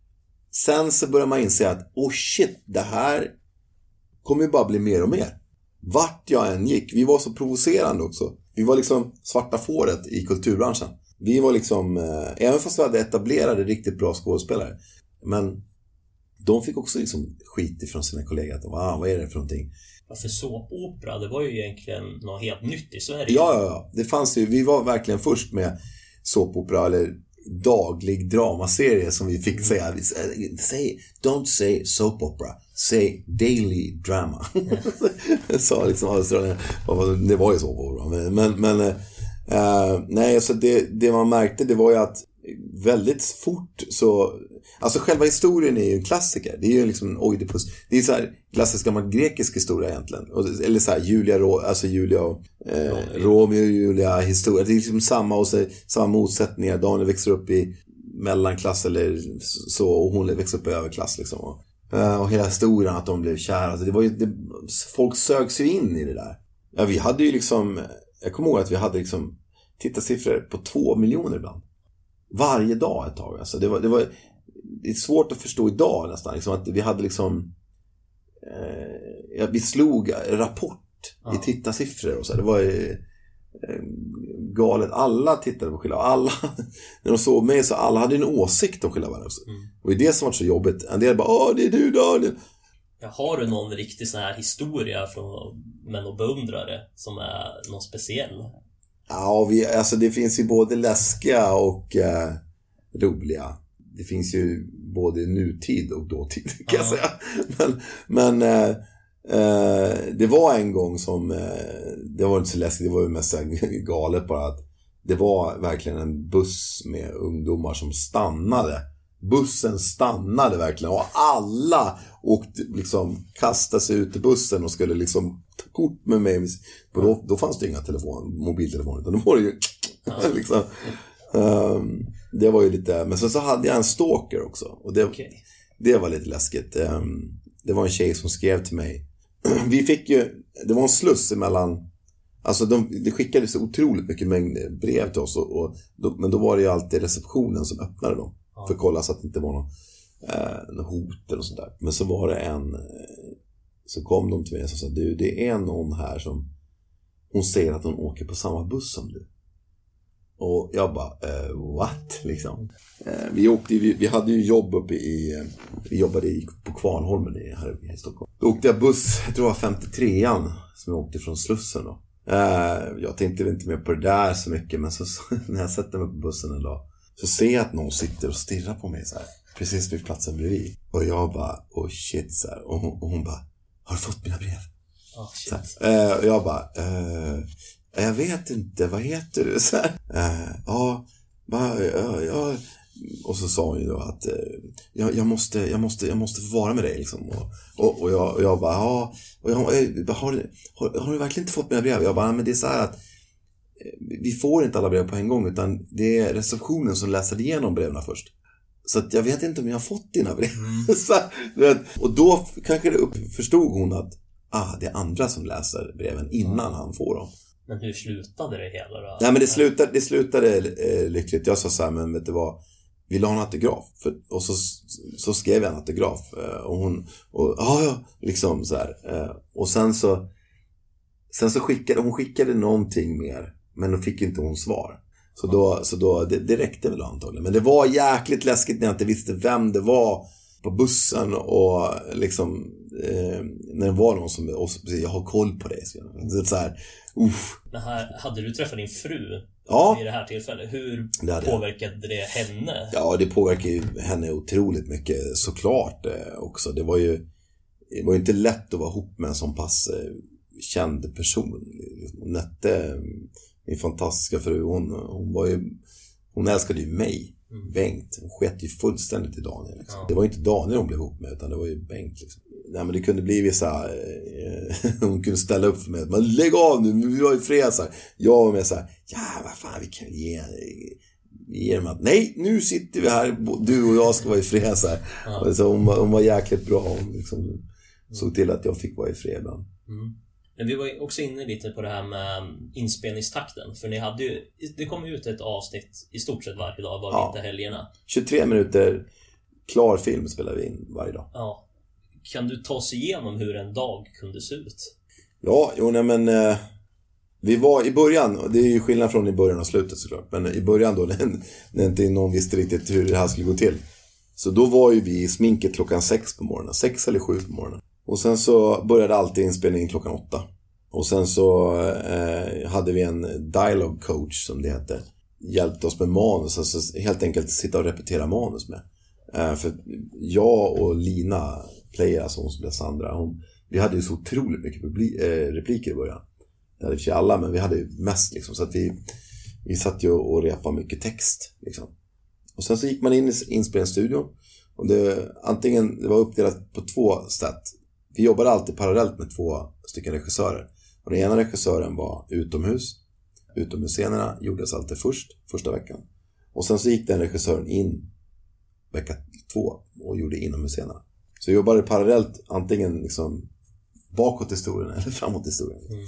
Sen så börjar man inse att, oh shit, det här kommer ju bara bli mer och mer. Vart jag än gick, vi var så provocerande också. Vi var liksom svarta fåret i kulturbranschen. Vi var liksom, eh, även fast vi hade etablerade riktigt bra skådespelare. Men de fick också liksom skit ifrån sina kollegor. Att, ah, vad är det för någonting? Ja, För såpopera, det var ju egentligen något helt nytt i Sverige. Ja, ja, ja. Det fanns ju, vi var verkligen först med såpopera eller daglig dramaserie som vi fick säga. Say, don't say soap opera, say daily drama. Sa liksom Australien. Det var ju så. Men, men, men uh, nej, så det, det man märkte det var ju att väldigt fort så... Alltså själva historien är ju en klassiker. Det är ju liksom en Oidipus. Det är så här klassisk gammal grekisk historia egentligen. Eller så här Julia, alltså Julia och eh, Romeo och Julia historia. Det är liksom samma och så, samma motsättningar. Daniel växer upp i mellanklass eller så och hon växer upp i överklass liksom. Och, eh, och hela historien att de blev kära. Alltså det var ju, det, folk sögs ju in i det där. Ja, vi hade ju liksom, jag kommer ihåg att vi hade liksom tittarsiffror på två miljoner ibland varje dag ett tag. Alltså det, var, det, var, det är svårt att förstå idag nästan. Liksom att vi hade liksom... Eh, vi slog Rapport ja. i tittarsiffror och så. Det var eh, galet. Alla tittade på Skilla. Alla, när de såg mig så alla hade en åsikt om Skilla mm. Och det är det som var så jobbigt. En del bara Åh, det är du Daniel. Har du någon riktig sån här historia från Män och beundrare som är någon speciell? Ja, vi, alltså det finns ju både läskiga och eh, roliga. Det finns ju både nutid och dåtid kan ja. jag säga. Men, men eh, eh, det var en gång som, eh, det var inte så läskigt, det var ju mest galet bara att det var verkligen en buss med ungdomar som stannade. Bussen stannade verkligen och alla åkte, liksom, kastade sig ut i bussen och skulle liksom ta kort med mig. Och då, då fanns det inga telefon, mobiltelefoner utan då var det ju liksom, um, Det var ju lite, men sen så hade jag en stalker också. Och det, okay. det var lite läskigt. Um, det var en tjej som skrev till mig. Vi fick ju, det var en sluss emellan Alltså de, det skickades otroligt mycket mängd brev till oss. Och, och men då var det ju alltid receptionen som öppnade dem. Ja. För att kolla så att det inte var någon, eh, hot eller sånt där. Men så var det en eh, så kom de till mig och sa du det är någon här som hon säger att hon åker på samma buss som du. Och jag bara, eh, what? Liksom. Eh, vi, åkte, vi, vi, hade ju jobb uppe i, eh, vi jobbade i, på Kvarnholmen i, här i Stockholm. Då åkte jag buss, jag tror det var 53an, som jag åkte från Slussen då. Eh, jag tänkte väl inte mer på det där så mycket, men så, när jag sätter mig på bussen en dag så ser jag att någon sitter och stirrar på mig så här, precis vid platsen bredvid. Och jag bara, oh shit, så här. Och, hon, och hon bara, har du fått mina brev? Oh, shit. Eh, jag bara, eh, jag vet inte, vad heter du? Så här, eh, ja, va, ja, ja. Och så sa hon ju då att eh, jag, jag, måste, jag, måste, jag måste få vara med dig. Liksom. Och, och, och, jag, och jag bara, ja. Och jag, eh, har, har, har, du verkligen inte fått mina brev? Jag bara, men det är så här att vi får inte alla brev på en gång utan det är receptionen som läser igenom breven först. Så att jag vet inte om jag har fått dina brev. Mm. så, och då kanske det upp, förstod hon att ah, det är andra som läser breven innan han får dem. Men hur slutade det hela då? Nej men det slutade, det slutade eh, lyckligt. Jag sa så här, men vet du vad? Vill du ha en autograf? För, och så, så skrev jag en autograf. Eh, och hon, och ja, ja, liksom så här. Eh, och sen så, sen så skickade hon skickade någonting mer. Men då fick inte hon svar. Så då, så då det, det räckte väl antagligen. Men det var jäkligt läskigt när jag inte visste vem det var på bussen och liksom eh, när det var någon som, och så, jag har koll på dig. Så, det så här, uff. Men här, hade du träffat din fru ja. i det här tillfället? Hur det påverkade det henne? Ja, det påverkade ju henne otroligt mycket såklart eh, också. Det var ju det var ju inte lätt att vara ihop med en sån pass eh, känd person. Nette min fantastiska fru, hon, hon var ju, hon älskade ju mig. Mm. Bengt. Hon sket ju fullständigt i Daniel. Liksom. Ja. Det var ju inte Daniel hon blev ihop med, utan det var ju Bengt. Liksom. Nej, men det kunde bli vissa... Eh, hon kunde ställa upp för mig. Men lägg av nu, vi har ju. Så här. Jag var med så här, ja vad fan, vi kan ge... Ge dem att, nej, nu sitter vi här, du och jag ska vara i fred. Så, ja. så hon, hon var jäkligt bra. Hon liksom, mm. såg till att jag fick vara i fred ibland. Mm. Men vi var också inne lite på det här med inspelningstakten. För ni hade ju, det kom ut ett avsnitt i stort sett varje dag, bara ja. inte helgerna. 23 minuter klar film spelar vi in varje dag. Ja. Kan du ta oss igenom hur en dag kunde se ut? Ja, jo nej men eh, Vi var i början, det är ju skillnad från i början och slutet såklart. Men i början då när, när inte någon visste riktigt hur det här skulle gå till. Så då var ju vi i sminket klockan sex på morgonen. Sex eller sju på morgonen. Och sen så började alltid inspelningen klockan åtta. Och sen så eh, hade vi en dialog coach som det hette. hjälpte oss med manus. Alltså helt enkelt sitta och repetera manus med. Eh, för jag och Lina, Player, alltså hon som blev Sandra, hon, vi hade ju så otroligt mycket publi- eh, repliker i början. Det hade vi alla, men vi hade ju mest liksom. Så att vi, vi satt ju och repade mycket text. Liksom. Och sen så gick man in i inspelningsstudion. Och det, antingen, det var uppdelat på två sätt. Vi jobbade alltid parallellt med två stycken regissörer. Och den ena regissören var utomhus. Utomhusscenerna gjordes alltid först, första veckan. Och sen så gick den regissören in vecka två och gjorde inomhusscenerna. Så jag jobbade parallellt antingen liksom bakåt historien eller framåt historien. Mm.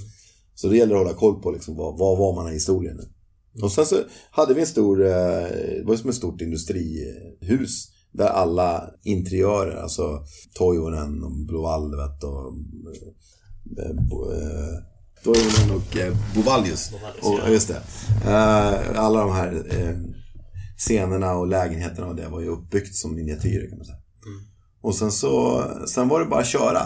Så det gäller att hålla koll på liksom, vad, vad var man i historien nu. Mm. Och sen så hade vi en stor, eh, det var som ett stort industrihus. Där alla interiörer, alltså Toivonen och Blåvalvet och eh, eh, Toivonen och eh, Bovallius. Och, just det. Alla de här scenerna och lägenheterna och det var ju uppbyggt som miniatyrer kan man säga. Mm. Och sen så, sen var det bara att köra.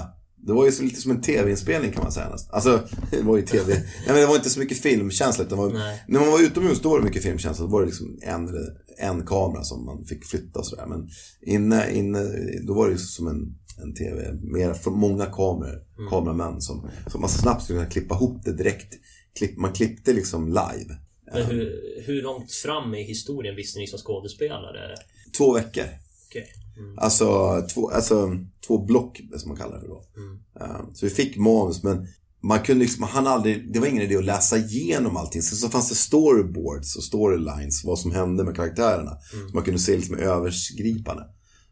Det var ju lite som en tv-inspelning kan man säga nästan. Alltså, det var ju tv. Nej, men det var inte så mycket filmkänsla. Utan var, när man var utomhus då var det mycket filmkänsla. Då var det liksom en, en kamera som man fick flytta och sådär. Men inne, inne, då var det ju som en, en tv. Mer för många kameror, mm. kameramän som, som man snabbt skulle kunna klippa ihop det direkt. Klipp, man klippte liksom live. Men hur, hur långt fram i historien visste ni som skådespelare? Två veckor. Okay. Mm. Alltså, två, alltså två block som man kallar det för då. Mm. Uh, så vi fick manus men man kunde liksom, han aldrig, det var ingen idé att läsa igenom allting. Sen så fanns det storyboards och storylines, vad som hände med karaktärerna. Mm. Så man kunde se liksom översgripande.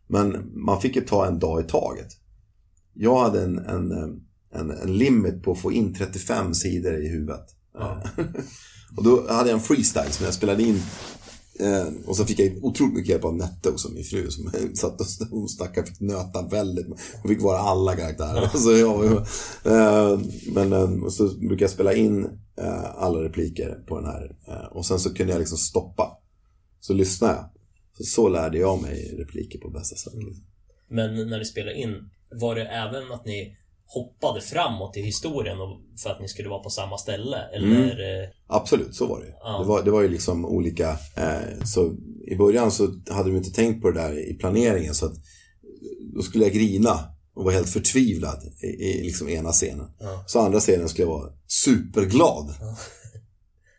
Men man fick ju ta en dag i taget. Jag hade en, en, en, en limit på att få in 35 sidor i huvudet. Ja. och då hade jag en freestyle som jag spelade in och så fick jag otroligt mycket hjälp av Nette också, min fru, som satt och hon stackare fick nöta väldigt. Hon fick vara alla karaktärer. så jag, eh, men eh, så brukade jag spela in eh, alla repliker på den här. Eh, och sen så kunde jag liksom stoppa. Så lyssnade jag. Så, så lärde jag mig repliker på bästa sätt. Mm. Men när ni spelade in, var det även att ni hoppade framåt i historien för att ni skulle vara på samma ställe? Eller? Mm. Absolut, så var det. Ja. Det, var, det var ju liksom olika... Eh, så I början så hade de inte tänkt på det där i planeringen så att då skulle jag grina och vara helt förtvivlad i, i liksom ena scenen. Ja. Så andra scenen skulle jag vara superglad. Ja.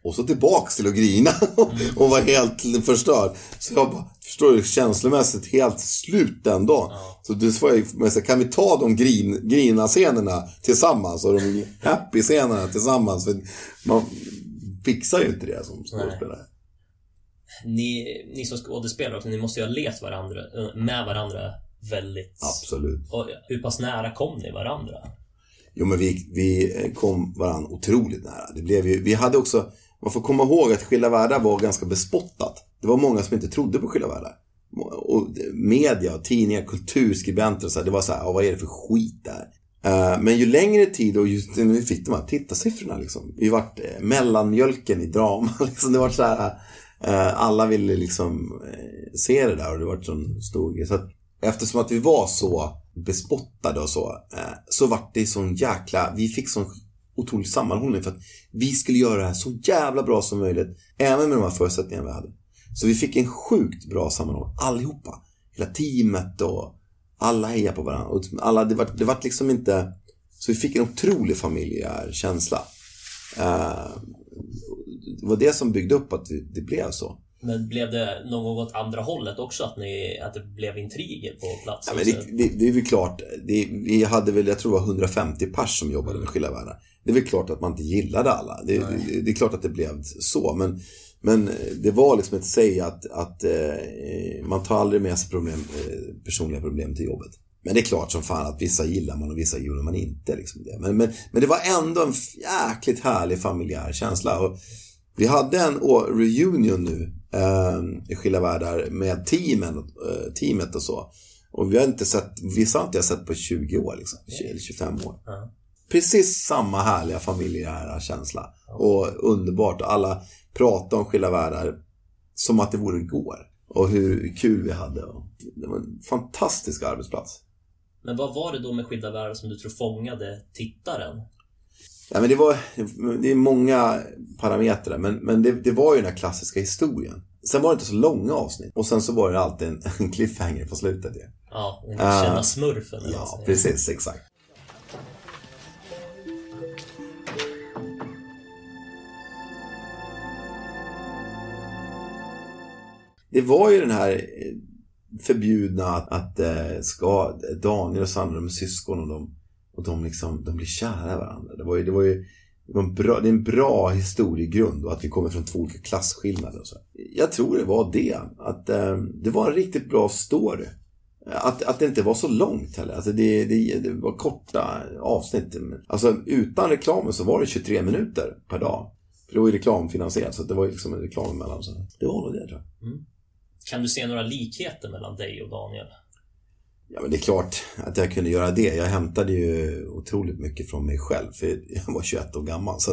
Och så tillbaks till att grina och vara helt förstörd. Så jag bara, förstår du, känslomässigt helt slut den dagen. Ja. Så du svarade, kan vi ta de grin, grina-scenerna tillsammans och de happy-scenerna tillsammans? För man fixar ju inte det som skådespelare. Ni, ni som skådespelare också, ni måste ju ha levt varandra, med varandra väldigt... Absolut. Och hur pass nära kom ni varandra? Jo men vi, vi kom varandra otroligt nära. Det blev ju, vi hade också man får komma ihåg att Skilda Världar var ganska bespottat. Det var många som inte trodde på Skilda Världar. Och media, tidningar, kulturskribenter och så här, det var så här, vad är det för skit där? Eh, men ju längre tid och just när vi fick de här tittarsiffrorna liksom. Vi vart eh, mellanmjölken i drama. liksom, det var så här, eh, alla ville liksom se det där och det var en sån stor grej. Så att, eftersom att vi var så bespottade och så, så vart det sån jäkla, vi fick sån otrolig sammanhållning för att vi skulle göra det här så jävla bra som möjligt. Även med de här förutsättningarna vi hade. Så vi fick en sjukt bra sammanhållning, allihopa. Hela teamet och alla hejade på varandra. Och alla, det, var, det var liksom inte... Så vi fick en otrolig familjär känsla. Uh, eh, det var det som byggde upp att det, det blev så. Men blev det någon gång åt andra hållet också? Att, ni, att det blev intriger på plats? Ja, men det, det, det är väl klart. Det, vi hade väl, jag tror det var 150 pers som jobbade med Skilda Världar. Det är väl klart att man inte gillade alla. Det, det, är klart att det blev så. Men, men det var liksom ett säg att, att eh, man tar aldrig med sig problem, eh, personliga problem till jobbet. Men det är klart som fan att vissa gillar man och vissa gillar man inte. Liksom det. Men, men, men det var ändå en jäkligt härlig familjär känsla. Och vi hade en reunion nu eh, i Skilda Världar med teamen, eh, teamet och så. Och vi har inte sett, vissa har inte jag sett på 20 år liksom, eller 25 år. Mm. Precis samma härliga familjära känsla. Och underbart. Alla pratar om Skilda Världar som att det vore igår. Och hur kul vi hade. Det var en fantastisk arbetsplats. Men vad var det då med Skilda Världar som du tror fångade tittaren? Ja, men det, var, det är många parametrar, men, men det, det var ju den här klassiska historien. Sen var det inte så långa avsnitt. Och sen så var det alltid en, en cliffhanger på slutet. Ja, ja den kända uh, smurfen. Ja, precis. Exakt. Det var ju den här förbjudna att, att äh, ska Daniel och Sandra, de syskon och de, och de, liksom, de blir kära i varandra. Det var ju, det var ju det, var en bra, det är en bra historiegrund och att vi kommer från två olika klasskillnader. Och så. Jag tror det var det. Att eh, det var en riktigt bra story. Att, att det inte var så långt heller. Alltså det, det, det var korta avsnitt. Alltså utan reklamen så var det 23 minuter per dag. För det var ju reklamfinansierat så det var ju liksom en reklam emellan. Så det var nog det tror jag. Mm. Kan du se några likheter mellan dig och Daniel? Ja, men det är klart att jag kunde göra det. Jag hämtade ju otroligt mycket från mig själv. För jag var 21 år gammal. Så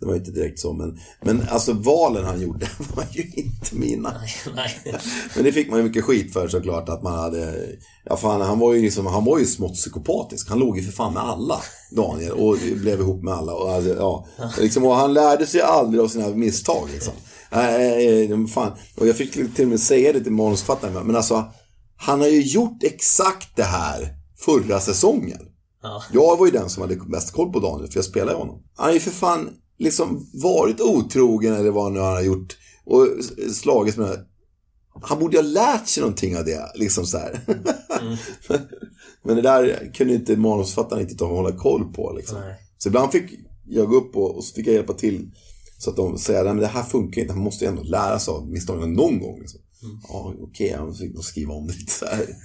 det var inte direkt så. Men, men alltså valen han gjorde var ju inte mina. Nej, nej. Men det fick man ju mycket skit för såklart. Att man hade... Ja, fan, han var ju liksom, han var ju smått psykopatisk. Han låg ju för fan med alla, Daniel. Och blev ihop med alla. Och, alltså, ja, liksom, och han lärde sig aldrig av sina misstag. Liksom. Äh, fan. Och jag fick till och med säga det till manusförfattaren. Men alltså, han har ju gjort exakt det här förra säsongen. Ja. Jag var ju den som hade mest koll på Daniel, för jag spelade honom. Han har ju för fan liksom varit otrogen eller vad nu han har gjort. Och slagits med Han borde ju ha lärt sig någonting av det. Liksom så mm. Men det där kunde inte manusförfattaren inte ta och hålla koll på. Liksom. Så ibland fick jag gå upp och, och så fick jag hjälpa till så att de säger att det här funkar inte, man måste ju ändå lära sig av misstagen någon gång. Liksom. Mm. Ja, okej, okay, fick nog skriva om det lite så här.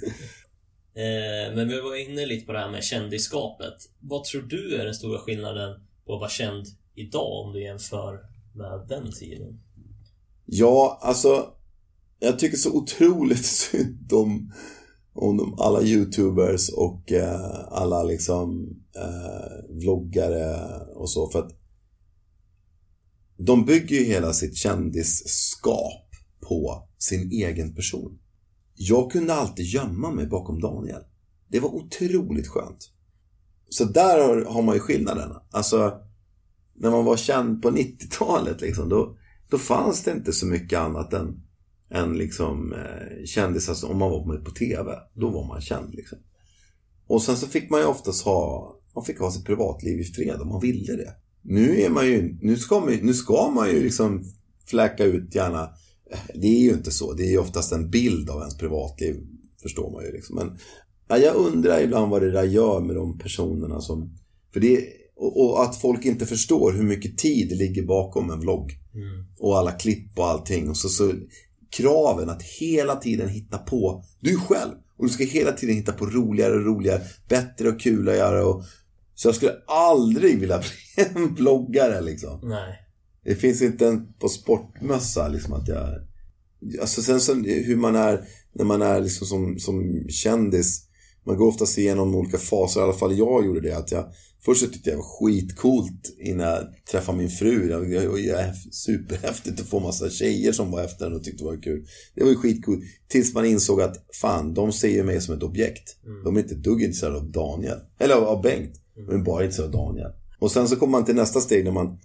Eh, men vi var inne lite på det här med kändisskapet. Vad tror du är den stora skillnaden på att vara känd idag om du jämför med den tiden? Ja, alltså jag tycker så otroligt synd om, om de, alla youtubers och eh, alla liksom eh, vloggare och så. För att de bygger ju hela sitt kändisskap på sin egen person. Jag kunde alltid gömma mig bakom Daniel. Det var otroligt skönt. Så där har, har man ju skillnaderna. Alltså, när man var känd på 90-talet, liksom, då, då fanns det inte så mycket annat än, än liksom, eh, kändisar. Alltså, om man var med på TV, då var man känd. Liksom. Och sen så fick man ju oftast ha, man fick ha sitt privatliv i fred om man ville det. Nu är man ju, nu ska man, nu ska man ju liksom fläka ut gärna. Det är ju inte så. Det är ju oftast en bild av ens privatliv. Förstår man ju liksom. Men ja, jag undrar ibland vad det där gör med de personerna som... För det, och, och att folk inte förstår hur mycket tid det ligger bakom en vlogg. Mm. Och alla klipp och allting. Och så, så kraven att hela tiden hitta på. Du själv. Och du ska hela tiden hitta på roligare och roligare. Bättre och kulare och så jag skulle aldrig vilja bli en bloggare liksom. Nej. Det finns inte en på sportmössa liksom att jag... Alltså sen så hur man är när man är liksom som, som kändis. Man går oftast igenom olika faser, i alla fall jag gjorde det. Att jag, först så tyckte jag det var skitcoolt innan jag träffade min fru. Det var superhäftigt att få massa tjejer som var efter den och tyckte det var kul. Det var ju skitcoolt. Tills man insåg att fan, de ser ju mig som ett objekt. Mm. De är inte dugg intresserade av Daniel. Eller av Bengt. Men bara inte så Daniel. Och sen så kommer man till nästa steg när man,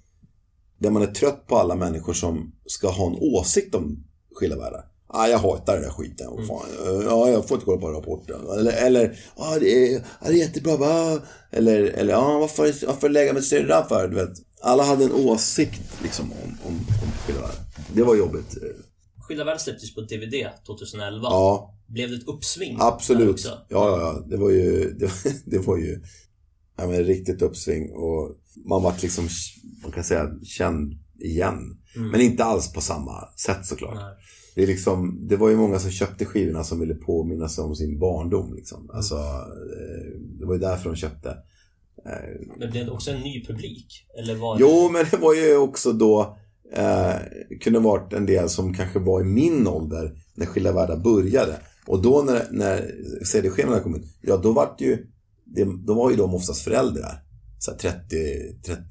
där man är trött på alla människor som ska ha en åsikt om skilda världar. Ah, jag hatar den där skiten. Mm. Fan. Ja, jag får inte kolla på rapporten. Eller, eller ah, det, är, ah, det är jättebra. Va? Eller, eller ah, varför, varför lägga med syrran för? Du vet. Alla hade en åsikt liksom, om, om, om skilda världar. Det var jobbigt. Skilda världar släpptes på DVD 2011. Ja. Blev det ett uppsving? Absolut. Ja, ja, ja. Det var ju, det var, det var ju ja, men, riktigt uppsving och man var liksom, man kan säga, känd igen. Mm. Men inte alls på samma sätt såklart. Nej. Det, är liksom, det var ju många som köpte skivorna som ville påminna sig om sin barndom. Liksom. Mm. Alltså, eh, det var ju därför de köpte. Eh, men blev det också en ny publik? Eller var det... Jo, men det var ju också då eh, kunde varit en del som kanske var i min ålder när Skilda Världar började. Och då när, när CD-skivorna kom ut, ja då var det ju det, då var ju de oftast föräldrar. Så 30, 30,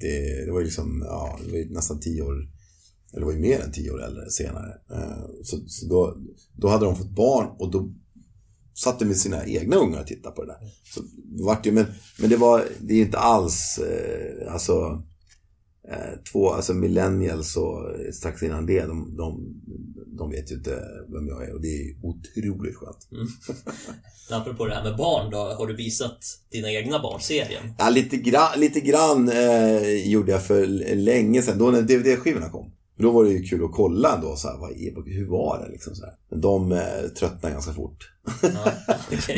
det var ju liksom, ja, det var ju nästan 10 år, eller det var ju mer än 10 år äldre senare. Eh, så, så då, då hade de fått barn och då satt de med sina egna ungar och tittade på det där. Så vart ju, men, men det var, det är inte alls, eh, alltså, två, alltså millennials och strax innan det, de, de, de vet ju inte vem jag är och det är otroligt skönt. Apropå det här med barn då, har du visat dina egna barn serien? Ja, lite grann, lite grann eh, gjorde jag för länge sedan, då när DVD-skivorna kom. Då var det ju kul att kolla ändå, så här, vad är, hur var det liksom så här. Men de eh, tröttnar ganska fort. Ja,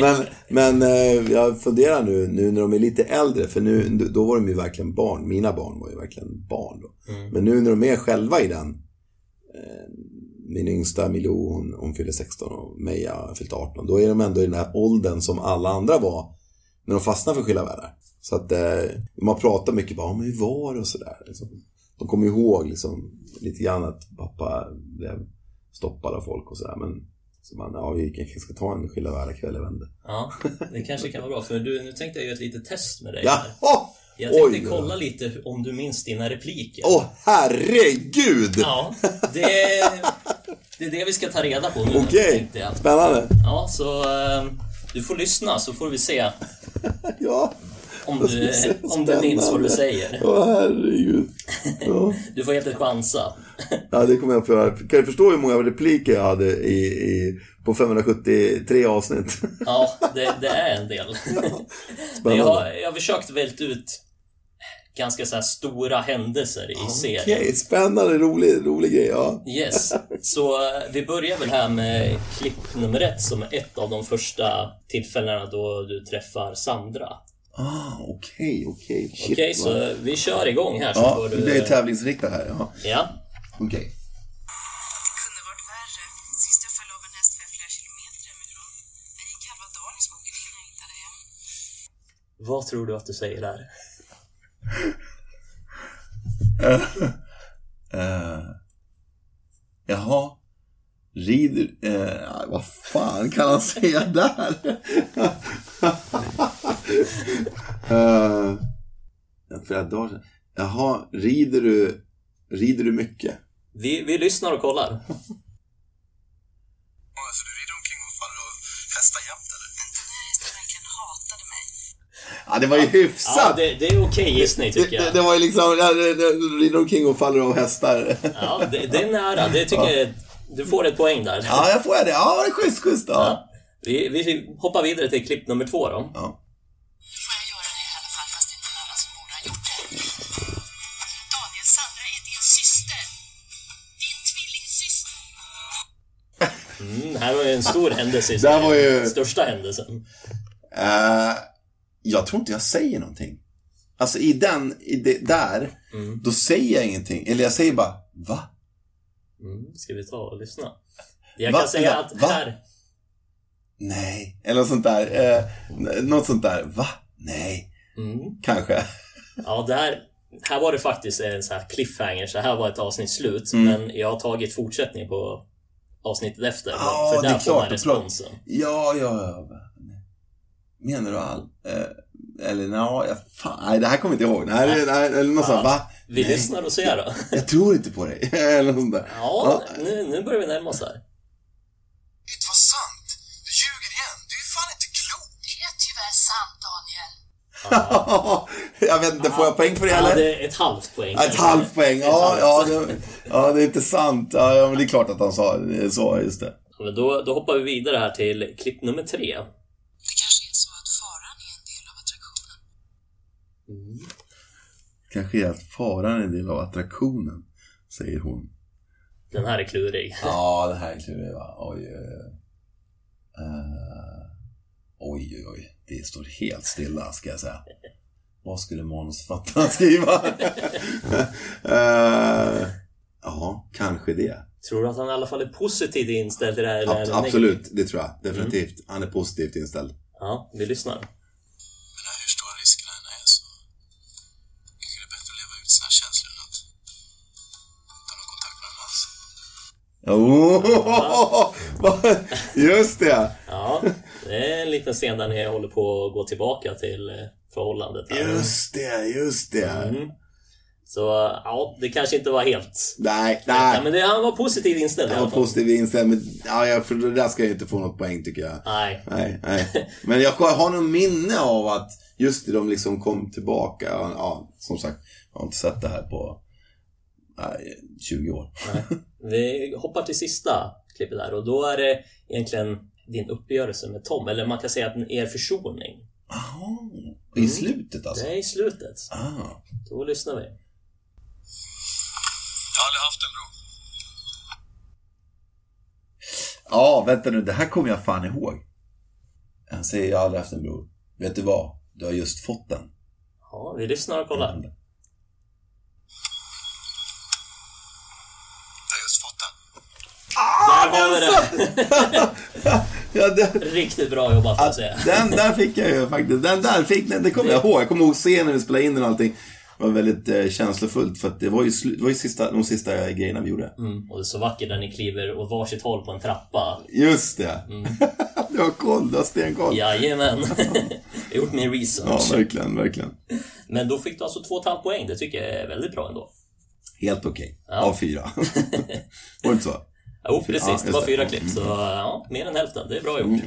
men men eh, jag funderar nu, nu när de är lite äldre, för nu, då var de ju verkligen barn. Mina barn var ju verkligen barn då. Mm. Men nu när de är själva i den, eh, min yngsta Milou, hon, hon fyller 16 och Meja har fyllt 18. Då är de ändå i den här åldern som alla andra var när de fastnade för Skilda världar. Så att eh, man pratar mycket bara om hur var det och sådär. Liksom. De kommer ihåg liksom, lite grann att pappa blev stoppad av folk och sådär. Men så man, ja, vi kanske ska ta en Skilda världar-kväll, jag vet inte. Ja, det kanske kan vara bra. För du, nu tänkte jag göra ett litet test med dig. Ja! Jag tänkte Oj. kolla lite om du minns dina repliker. Åh, herregud! Ja, det, det är det vi ska ta reda på nu. Okej, jag. spännande. Ja, så eh, du får lyssna så får vi se Ja, om du, om du minns vad du säger. åh herregud. Ja. Du får helt enkelt chansa. Ja, det kommer jag att få göra. Kan du förstå hur många repliker jag hade i, i, på 573 avsnitt? Ja, det, det är en del. Men jag, har, jag har försökt välja ut ganska så stora händelser i serien. Okej, spännande, rolig, rolig grej. Ja. Yes, så eh, vi börjar väl här med klipp nummer ett som är ett av de första tillfällena då du träffar Sandra. Ah, okej, okej. Okej, så vi kör igång här så Ja, får du... det är tävlingsriktat här. Ja. Ja, Okej. kunde varit värre. Sist jag föll av en häst var jag flera kilometer hemifrån. Jag gick halva dagen i skogen innan jag hittade hem. vad tror du att du säger där? Uh, jaha. Rider... Uh, vad fan kan han säga där? uh, flera dagar sedan. Jaha, rider du... Rider du mycket? Vi, vi lyssnar och kollar. Alltså du rider omkring och faller av hästar jämt eller? Hästen verkligen hatade mig. Ja, det var ju hyfsat. Ja, det, det är okej gissning det, tycker det, jag. det var ju liksom, ja, det, det, rider omkring och faller av hästar. Ja, det, det är nära. Det tycker jag... Du får ett poäng där. Ja, jag får det. Ja, det är schysst, schysst. Ja. Ja. Vi, vi hoppar vidare till klipp nummer två då. ja. Ju en stor händelse i Det här var ju-. Största händelsen. Eh, jag tror inte jag säger någonting. Alltså i den, i det, där, Mm. då säger jag ingenting. Eller jag säger bara, va? Mm, ska vi ta och lyssna? Jag Va? kan säga att Va? här... Nej. Eller något sånt där. Eh, något sånt där. Va? Nej. Mm. Kanske. Ja, där, här var det faktiskt en så här cliffhanger, så här var ett avsnitt slut. Mm. Men jag har tagit fortsättning på avsnittet efter. Ja, för det där är får klart, man det är klart. responsen. Ja, ja, ja. Menar du all? Eh, eller nej, jag, fan, nej, det här kommer jag inte ihåg. Nej, nej. nej eller något sånt, va? Vi Nej. lyssnar och ser då. Jag tror inte på dig. eller något sånt där. Ja, nu, nu börjar vi närma oss här. Jag vet inte, får jag poäng för det Ja, eller? det är ett halvt poäng. Ett halvt poäng, ja, ja, det, ja, det är inte sant. Ja, ja, men det är klart att han sa det. Så, just det. Ja, Men då, då hoppar vi vidare här till klipp nummer tre. Det kanske är så att faran är en del av attraktionen. Kanske är att faran är en del av attraktionen, säger hon. Den här är klurig. Ja, det här är klurigt va. Oj, oj, oj. Eh, oj, oj, oj. Det står helt stilla, ska jag säga. Vad skulle manusförfattaren skriva? Eh, ja, kanske det. Tror du att han i alla fall är positivt inställd till det här? Eller är Ab- han absolut, det tror jag. Definitivt. Han är positivt inställd. Ja, vi lyssnar. Men hur stora riskerna än är så kanske det är bättre att leva ut sina känslor än att ta någon kontakt med en alls. Oh, just det! Ja, det är en liten scen där ni håller på att gå tillbaka till eh, förhållandet. Här. Just det, just det. Mm. Så ja, det kanske inte var helt... Nej, Ja, nej. men det, han var positivt inställd alla var positiv inställd, men ja, för det där ska jag inte få något poäng tycker jag. Nej. Nej, nej. Men jag har nog minne av att Just det, de liksom kom tillbaka. Ja, ja, som sagt, jag har inte sett det här på nej, 20 år. Vi hoppar till sista klippet där och då är det egentligen din uppgörelse med Tom, eller man kan säga att er försoning. Jaha, i slutet alltså? Det är i slutet. Ah. Då lyssnar vi. Jag har aldrig haft en bror. Ja, vänta nu, det här kommer jag fan ihåg. Han säger, jag har aldrig haft en bror. Vet du vad? Du har just fått den. Ja, vi lyssnar och kollar. Jag har just fått den. Där har vi det! Ja, det, Riktigt bra jobbat får jag säga. den där fick jag ju faktiskt. Den där fick den, det kommer jag ihåg. Jag kommer ihåg scenen när vi spelade in den och allting. Det var väldigt eh, känslofullt för att det var ju, det var ju sista, de sista grejerna vi gjorde. Mm, och det är så vackert när ni kliver åt varsitt håll på en trappa. Just det. du har koll, du har stenkoll. Jajamän! jag har gjort min Ja, research. verkligen, verkligen. Men då fick du alltså 2,5 poäng. Det tycker jag är väldigt bra ändå. Helt okej. Ja. Av fyra. var det inte så? Jo, precis. Ja, det var fyra Mm. klipp, så ja, mer än hälften. Det är bra gjort.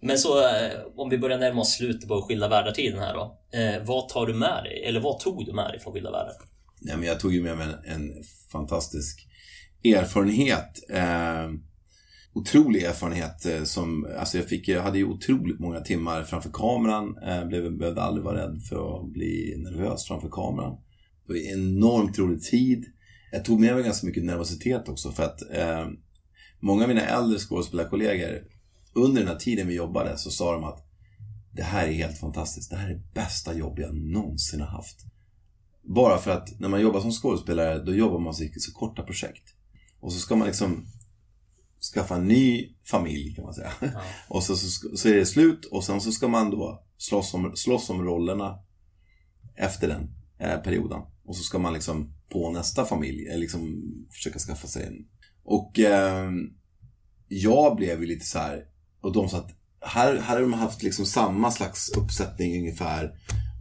Men så, eh, om vi börjar närma oss slutet på Skilda Världar-tiden här då. Eh, vad tar du med dig? Eller vad tog du med dig från Skilda Världar? Nej, men jag tog ju med mig en, en fantastisk erfarenhet. Eh, otrolig erfarenhet som, alltså jag fick, jag hade ju otroligt många timmar framför kameran. Eh, blev, behövde aldrig vara rädd för att bli nervös framför kameran. Det var enormt rolig tid. Jag tog med mig ganska mycket nervositet också för att eh, många av mina äldre skådespelarkollegor under den här tiden vi jobbade så sa de att det här är helt fantastiskt. Det här är det bästa jobb jag någonsin har haft. Bara för att när man jobbar som skådespelare då jobbar man så, så korta projekt. Och så ska man liksom skaffa en ny familj kan man säga. Och så, så, så är det slut och sen så ska man då slåss om, slåss om rollerna efter den eh, perioden. Och så ska man liksom på nästa familj eh, liksom försöka skaffa sig en. Och eh, jag blev ju lite så här och de sa att här, här har de haft liksom samma slags uppsättning ungefär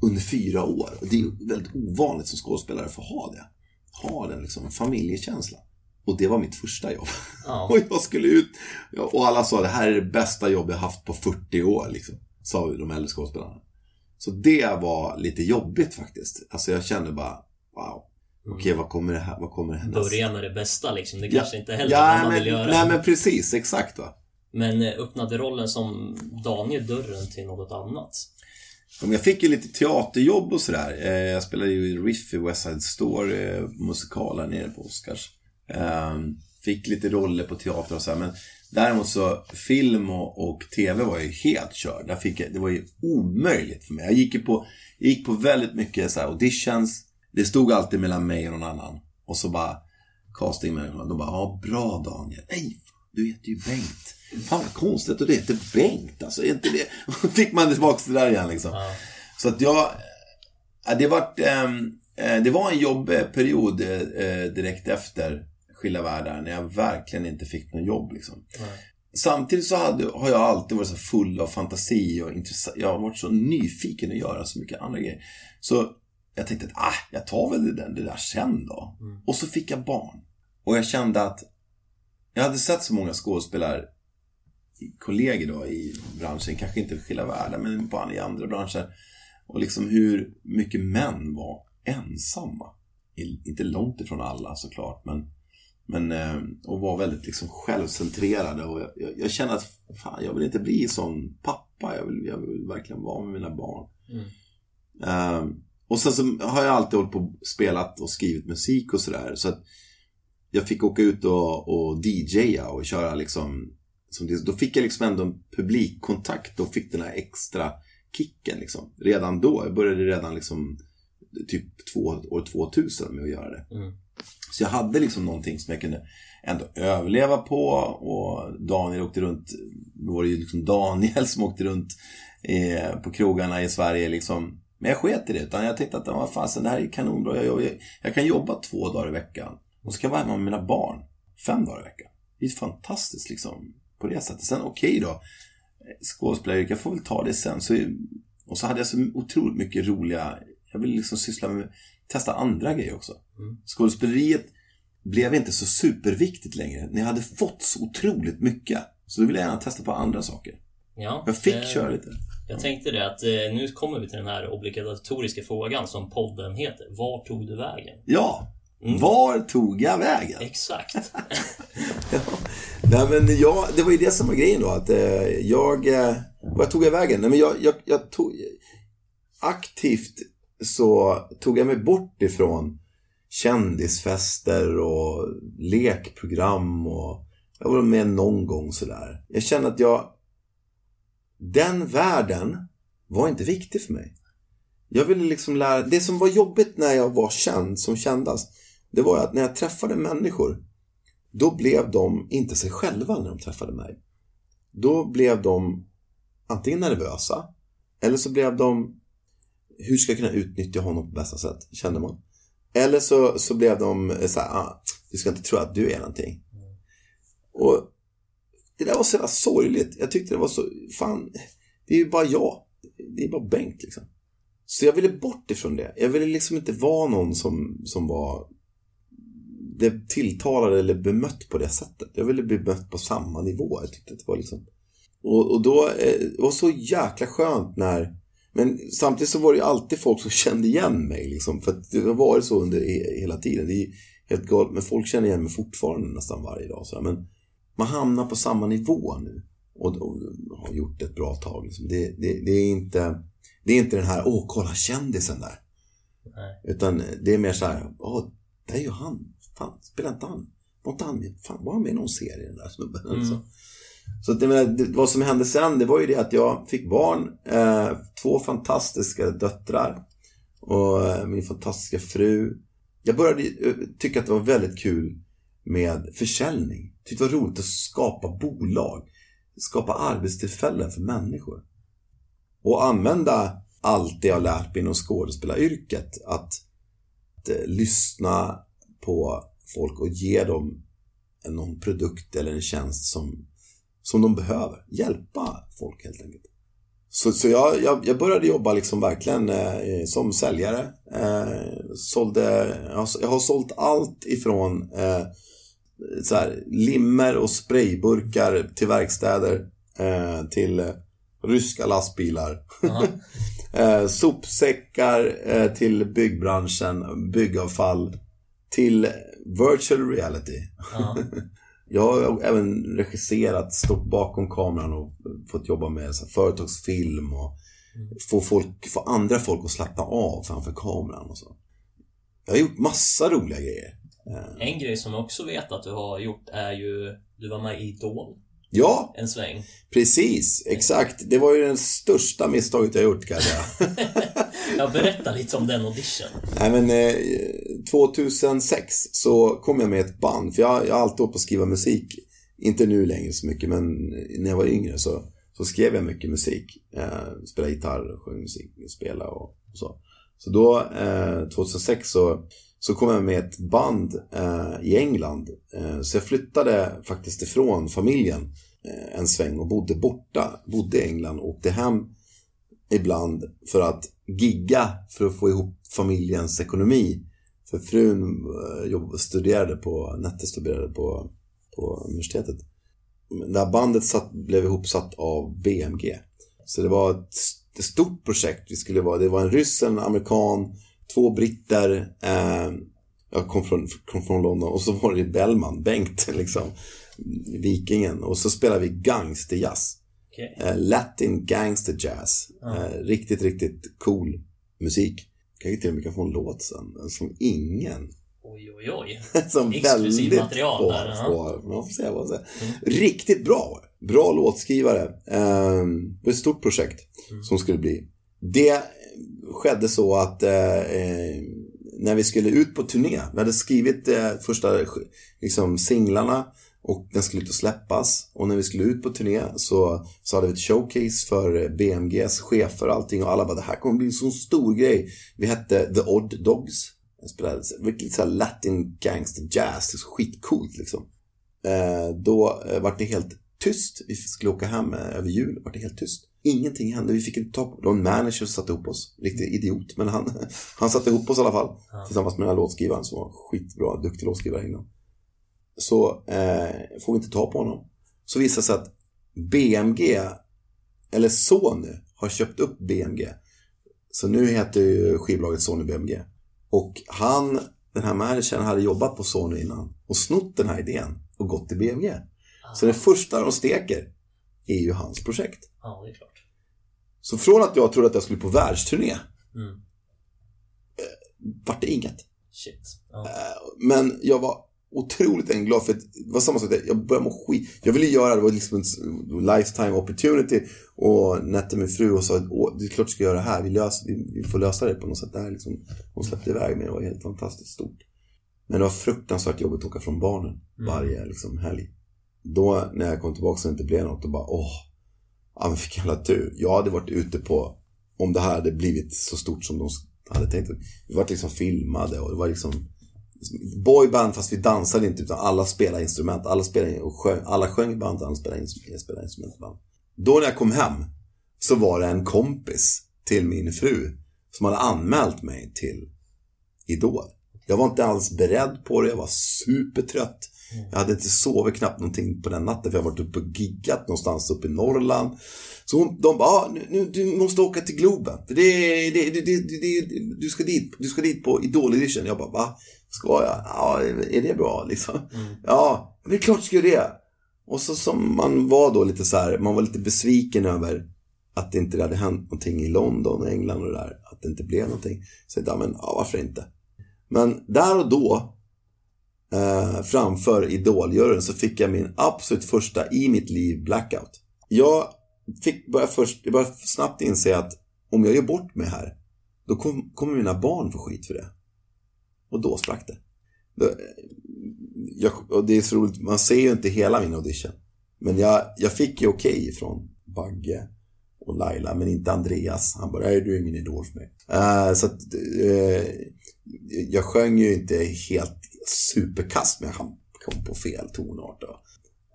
under fyra år. Och det är väldigt ovanligt som skådespelare för att ha det. Ha den liksom familjekänslan. Och det var mitt första jobb. Ja. Och jag skulle ut. Och alla sa det här är det bästa jobb jag haft på 40 år. Liksom, sa de äldre skådespelarna. Så det var lite jobbigt faktiskt. Alltså jag kände bara, wow. Okej, vad kommer det här, vad kommer hända? Börja med det bästa liksom. Det kanske inte heller ja, man men, vill göra. Nej men precis, exakt va. Men eh, öppnade rollen som Daniel dörren till något annat? Ja, Jag fick ju lite teaterjobb och sådär. Eh, Jag spelade ju i Riff i West Side Story, eh, musikal här nere på Oscars. Eh, Fick lite roller på teater och så här, men däremot så film och, och TV var ju helt körd. Där fick jag, det var ju omöjligt för mig. Jag gick ju på, jag gick på väldigt mycket så här auditions. Det stod alltid mellan mig och någon annan. Och så bara castingmänniskorna, de bara, ja bra Daniel. Nej, du heter ju Bengt. Fan vad konstigt att du heter Bengt. Alltså, är inte det... fick man tillbaka det där igen liksom. Så att jag... ja, Det, vart, ehm, eh, det var en jobbperiod eh, direkt efter Skilda Världar när jag verkligen inte fick någon jobb. Liksom. Samtidigt så hade, har jag alltid varit så full av fantasi och intresse. Jag har varit så nyfiken att göra så mycket andra grejer. Så jag tänkte att ah, jag tar väl det där, det där sen då. Och så fick jag barn. Och jag kände att jag hade sett så många skådespelare kollegor då i branschen, kanske inte i Skilda Världar, men på, i andra branscher. Och liksom hur mycket män var ensamma. Inte långt ifrån alla såklart, men, men eh, och var väldigt liksom självcentrerade. Och jag, jag, jag känner att fan, jag vill inte bli sån pappa. Jag vill, jag vill verkligen vara med mina barn. Eh, och sen så har jag alltid hållit på och spelat och skrivit musik och sådär. Så att jag fick åka ut och, och DJa och köra liksom som det, då fick jag liksom ändå en publikkontakt och fick den här extra kicken liksom. Redan då, jag började redan liksom typ två, år 2000 med att göra det. Mm. Så jag hade liksom någonting som jag kunde ändå överleva på och Daniel åkte runt, då var det ju liksom Daniel som åkte runt eh, på krogarna i Sverige liksom. Men jag sket i det, utan jag tänkte att vad fasen, det här är kanonbra. Jag, jag, jag kan jobba två dagar i veckan och så kan jag vara hemma med mina barn fem dagar i veckan. Det är fantastiskt liksom på det sättet. Sen okej då, skådespelaryrket, jag får väl ta det sen. Så, och så hade jag så otroligt mycket roliga, jag ville liksom syssla med, testa andra grejer också. Skådespeleriet blev inte så superviktigt längre. Ni hade fått så otroligt mycket. Så då ville jag gärna testa på andra saker. Ja, Jag fick eh, köra lite. Jag tänkte det att eh, nu kommer vi till den här obligatoriska frågan som podden heter. Var tog du vägen? Ja, Mm. var tog jag vägen? Exakt. Nej men jag, det var ju det som var grejen då. Att eh, jag, eh, vad tog jag vägen? Nej men jag, jag, jag tog, aktivt så tog jag mig bort ifrån kändisfester och lekprogram och jag var med någon gång sådär. Jag kände att jag, den världen var inte viktig för mig. Jag ville liksom lära, det som var jobbigt när jag var känd, som kändast, det var att när jag träffade människor då blev de inte sig själva när de träffade mig. Då blev de antingen nervösa eller så blev de hur ska jag kunna utnyttja honom på bästa sätt, kände man. Eller så, så blev de så här, ah, du ska inte tro att du är någonting. Och det där var så jävla sorgligt. Jag tyckte det var så, fan, det är ju bara jag. Det är bara Bengt liksom. Så jag ville bort ifrån det. Jag ville liksom inte vara någon som, som var det tilltalade eller bemött på det sättet. Jag ville bli bemött på samma nivå. Jag tyckte det var liksom... Och, och då, eh, det var så jäkla skönt när... Men samtidigt så var det ju alltid folk som kände igen mig liksom. För att det har varit så under hela tiden. Det är helt galet. Men folk känner igen mig fortfarande nästan varje dag. Så här. Men man hamnar på samma nivå nu. Och, och, har gjort det ett bra tag. Liksom. Det, det, det, är inte, det är inte den här, åh kolla kändisen där. Nej. Utan det är mer så här, åh, det är ju han. Fan, spelar inte han? Var inte han? Fan, var han med i någon serie den där snubben? Mm. Alltså. Så att, menar, det, vad som hände sen, det var ju det att jag fick barn. Eh, två fantastiska döttrar. Och eh, min fantastiska fru. Jag började eh, tycka att det var väldigt kul med försäljning. Tyckte det var roligt att skapa bolag. Skapa arbetstillfällen för människor. Och använda allt det jag lärt mig inom skådespelaryrket. Att, att eh, lyssna på folk och ge dem någon produkt eller en tjänst som, som de behöver. Hjälpa folk helt enkelt. Så, så jag, jag, jag började jobba liksom verkligen eh, som säljare. Eh, sålde, jag, har, jag har sålt allt ifrån eh, så här, limmer och sprayburkar till verkstäder. Eh, till eh, ryska lastbilar. Eh, sopsäckar eh, till byggbranschen, byggavfall. Till virtual reality. Ja. Jag har även regisserat, stått bakom kameran och fått jobba med så här, företagsfilm och få, folk, få andra folk att slappna av framför kameran och så. Jag har gjort massa roliga grejer. Eh, En grej som jag också vet att du har gjort är ju Du var med i Idol Ja, en sväng. precis. Exakt. Det var ju det största misstaget jag gjort kan jag säga. Jag berättar lite om den audition. Nej men eh, 2006 så kom jag med ett band. För jag, jag har alltid hållit på att skriva musik. Inte nu längre så mycket men när jag var yngre så, så skrev jag mycket musik. Eh, spelade gitarr, sjöng musik, spelade och, och så. Så då, eh, 2006 så, så kom jag med ett band eh, i England. Eh, så jag flyttade faktiskt ifrån familjen eh, en sväng och bodde borta. Bodde i England och åkte hem ibland för att gigga för att få ihop familjens ekonomi. För frun eh, jobb, studerade på, Nette studerade på, på universitetet. Det här bandet satt, blev ihopsatt av BMG. Så det var ett, ett stort projekt. Vi skulle vara, det var en ryss, en amerikan, två britter. Eh, jag kom från, kom från London och så var det Bellman, Bengt liksom. Vikingen. Och så spelade vi gangsterjazz. Okej. Eh, Latin gangster jazz. Ja. Eh, riktigt, riktigt cool musik. Kanske till och med kan få en låt sen. Som ingen. Oj, oj, oj. som Exklusiv väldigt material få där, får. Man får säga vad man. Mm. Riktigt bra. Bra låtskrivare. Eh, det var ett stort projekt Mm. som skulle bli. Det skedde så att eh, eh, när vi skulle ut på turné. Vi hade skrivit eh, första liksom, singlarna och den skulle ut och släppas. Och när vi skulle ut på turné så, så hade vi ett showcase för BMGs chefer och allting. Och alla bara, det här kommer bli en sån stor grej. Vi hette The Odd Dogs. Jag spelade lite såhär latin gangster jazz. Det är så skitcoolt liksom. Eh, då eh, vart det helt tyst. Vi skulle åka hem eh, över jul. Var det helt tyst. Ingenting hände. Vi fick inte ta på det. var en manager som satte ihop oss. Riktig idiot. Men han, han satte ihop oss i alla fall. Ja. Tillsammans med den här låtskrivaren som var skitbra. Duktig låtskrivare innan. Så eh, får vi inte ta på honom. Så visade det sig att BMG eller Sony, har köpt upp BMG. Så nu heter ju skivbolaget Sony BMG. Och han, den här managern, hade jobbat på Sony innan och snott den här idén och gått till BMG. Så det första de steker är ju hans projekt. Ja, det är klart. Så från att jag trodde att jag skulle på världsturné, Mm. vart det inget. Shit. Ja. Men jag var otroligt glad för det var samma sak där. Jag började må skit. Jag ville göra det, var liksom en lifetime opportunity. Och nätte min fru och sa det är klart du ska göra det här. Vi, löser, vi, får lösa det på något sätt. Det här liksom, hon släppte iväg mig. Det var helt fantastiskt stort. Men det var fruktansvärt jobbigt att åka från barnen varje liksom, helg. Då när jag kom tillbaka och det inte blev något, då bara åh, ja men vilken jävla tur. Jag hade varit ute på, om det här hade blivit så stort som de hade tänkt. Vi var liksom filmade och det var liksom boyband fast vi dansade inte utan alla spelade instrument. Alla, spelade och sjöng, alla sjöng i band, alla spelade, spelade instrument band. Då när jag kom hem så var det en kompis till min fru som hade anmält mig till Idol. Jag var inte alls beredd på det, jag var supertrött. Jag hade inte sovit knappt någonting på den natten för jag har varit uppe och giggat någonstans uppe i Norrland. Så hon, de bara, ah, nu, nu, du måste åka till Globen. För det, det, det, det, du, ska dit, du ska dit på Idol edition. Jag bara, va? Ska jag? Ja, är det bra liksom? Ja, men det är klart jag ska göra det. Och så som man var då lite så här, man var lite besviken över att det inte hade hänt någonting i London och England och det där. Att det inte blev någonting. Så jag tänkte, ja, men ja, varför inte? Men där och då, eh, framför Idoljuryn, så fick jag min absolut första i mitt liv blackout. Jag fick börja först, jag började snabbt inse att om jag gör bort mig här, då kom, kommer mina barn få skit för det. Och då sprack det. Då, eh, jag, och det är så roligt, man ser ju inte hela min audition. Men jag, jag fick ju okej från Bagge och Laila, men inte Andreas. Han bara, nej du är ingen idol för mig. Uh, så att, uh, jag sjöng ju inte helt superkast, men jag kom på fel tonart. Och,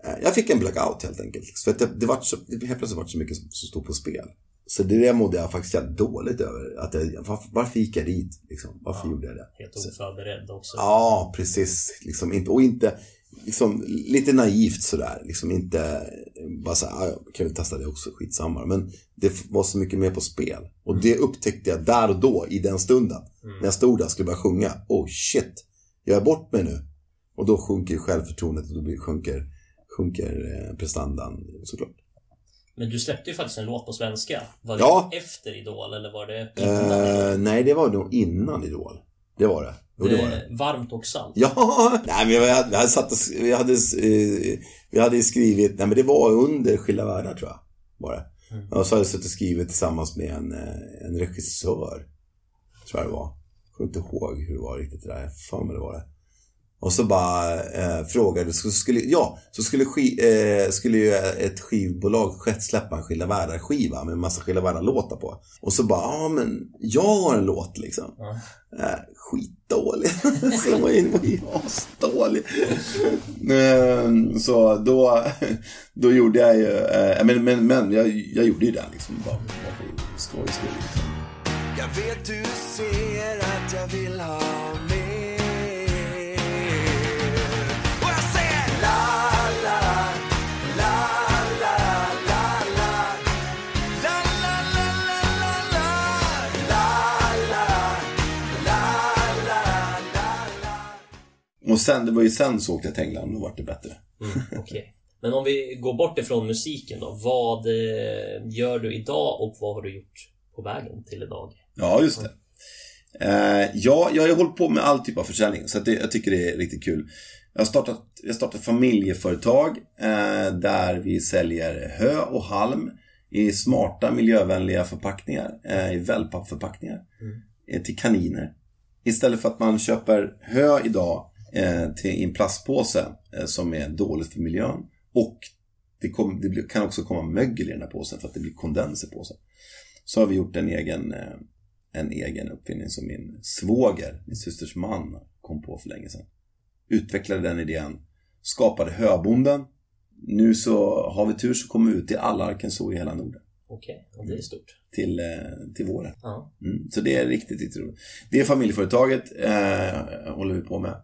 eh, jag fick en blackout helt enkelt. För att det, det, var så, det helt plötsligt var så mycket som, som stod på spel. Så det där mådde jag faktiskt jävligt dåligt över. Att jag, varför, varför gick jag dit? Liksom? Varför Ja. gjorde jag det? Helt oförberedd också. Ja, precis. Liksom inte, och inte, liksom, lite naivt sådär. Liksom inte bara så här, "Ah, jag kan väl testa det också, skitsamma. Men det var så mycket mer på spel. Och det upptäckte jag där och då, i den stunden. När jag stod där och skulle börja sjunga. Oh shit, jag är bort mig nu. Och då sjunker ju självförtroendet och då blir, sjunker, sjunker eh, prestandan såklart. Men du släppte ju faktiskt en låt på svenska. Var det Ja. efter Idol eller var det innan? Eh, nej, det var nog innan Idol. Det var det. Jo, det var det. Eh, Varmt och salt. Ja, nej men vi hade, vi hade, satt och, vi hade, vi hade skrivit, nej men det var under Skilda världar tror jag. Var det. Och så hade jag suttit och skrivit tillsammans med en, en regissör. Tror jag det var. Jag kommer inte ihåg hur det var riktigt det där. Jag för mig det var det. Och så bara eh, frågade, så skulle, ja, så skulle, ski, eh, skulle ju ett skivbolag släppa en Skilda världar skiva med en massa Skilda världar låtar på. Och så bara, ja men jag har en låt liksom. Ja. Äh, skitdålig. så den var ju, den var ju asdålig. Ehm, så då, då gjorde jag ju, eh, men, men, men jag, jag gjorde ju den liksom bara, bara för skojs skull. Liksom. Jag vet du ser att jag vill ha mer Och jag säger la la la la la la La la la la la la La la la la la la Och sen, det var ju sen så åkte jag till England då vart det bättre. Okej. Men om vi går bort ifrån musiken då. Vad eh, gör du idag och vad har du gjort på vägen till idag? Ja, just det. Eh, ja, jag har hållit på med all typ av försäljning, så det, jag tycker det är riktigt kul. Jag har startat, jag startat familjeföretag eh, där vi säljer hö och halm i smarta miljövänliga förpackningar, eh, i wellpappförpackningar eh, till kaniner. Istället för att man köper hö idag eh, till, i en plastpåse eh, som är dåligt för miljön och det, kom, det kan också komma mögel i den här påsen för att det blir kondens i påsen. Så har vi gjort en egen, en egen uppfinning som min svåger, min systers man, kom på för länge sedan. Utvecklade den idén, skapade höbonden. Nu så har vi tur så kommer vi ut till alla Arkansas i hela Norden. Okej, och det är stort. Till, eh, till våren. Ja. Mm, så det är riktigt, riktigt roligt. Det är familjeföretaget eh, håller vi på med.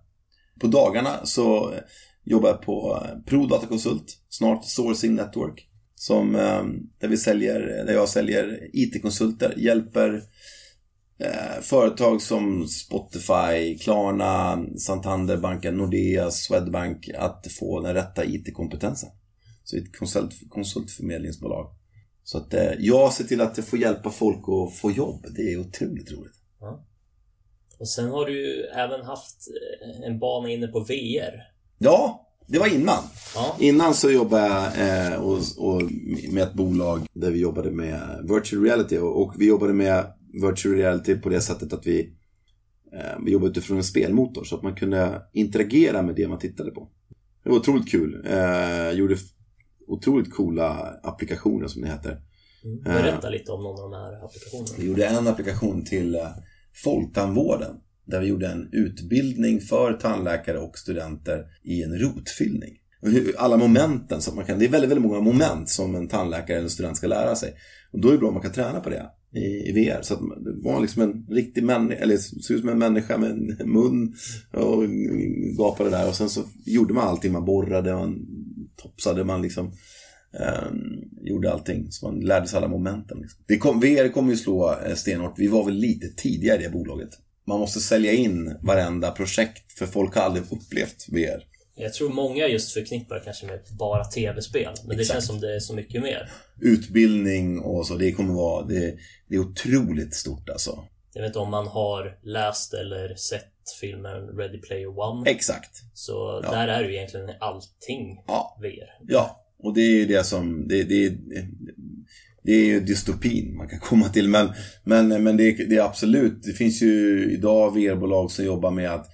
På dagarna så eh, jobbar jag på eh, Pro Data Consult, snart Sourcing Network. Som, eh, där, vi säljer, där jag säljer IT-konsulter, hjälper eh, företag som Spotify, Klarna, Santander banken, Nordea, Swedbank att få den rätta IT-kompetensen. Så ett konsult, konsultförmedlingsbolag. Så att eh, jag ser till att jag får hjälpa folk att få jobb. Det är otroligt roligt. Och sen har du ju även haft eh, en bana inne på VR. Ja, det var innan. Ja. Innan så jobbade jag eh, och, och med ett bolag där vi jobbade med virtual reality. Och, och vi jobbade med virtual reality på det sättet att vi, eh, jobbade utifrån en spelmotor. Så att man kunde interagera med det man tittade på. Det var otroligt kul. Eh, gjorde otroligt coola applikationer som det heter. Berätta lite om någon av de här applikationerna. Vi gjorde en applikation till eh, Folktandvården. Där vi gjorde en utbildning för tandläkare och studenter i en rotfyllning. Alla momenten som man kan, det är väldigt, väldigt många moment som en tandläkare eller en student ska lära sig. Och då är det bra om man kan träna på det i, i VR. Så att det var liksom en riktig människa, eller såg ut som en människa med en mun och gapade där. Och sen så gjorde man allting, man borrade, man topsade, man liksom eh, gjorde allting, så man lärde sig alla momenten. Liksom. Det kom, VR kommer ju slå eh, stenhårt. Vi var väl lite tidigare i det bolaget. Man måste sälja in varenda projekt, för folk har aldrig upplevt VR. Jag tror många just förknippar kanske med bara tv-spel. Men det Exakt. känns som det är så mycket mer. Utbildning och så, det kommer vara, det, det är otroligt stort alltså. Jag vet inte om man har läst eller sett filmen Ready Player One. Exakt. Så Ja. där är det ju egentligen allting Ja, VR. ja. Och det är ju det som, det, det, det är ju dystopin man kan komma till. Men, men, men det, det är absolut, det finns ju idag VR-bolag som jobbar med att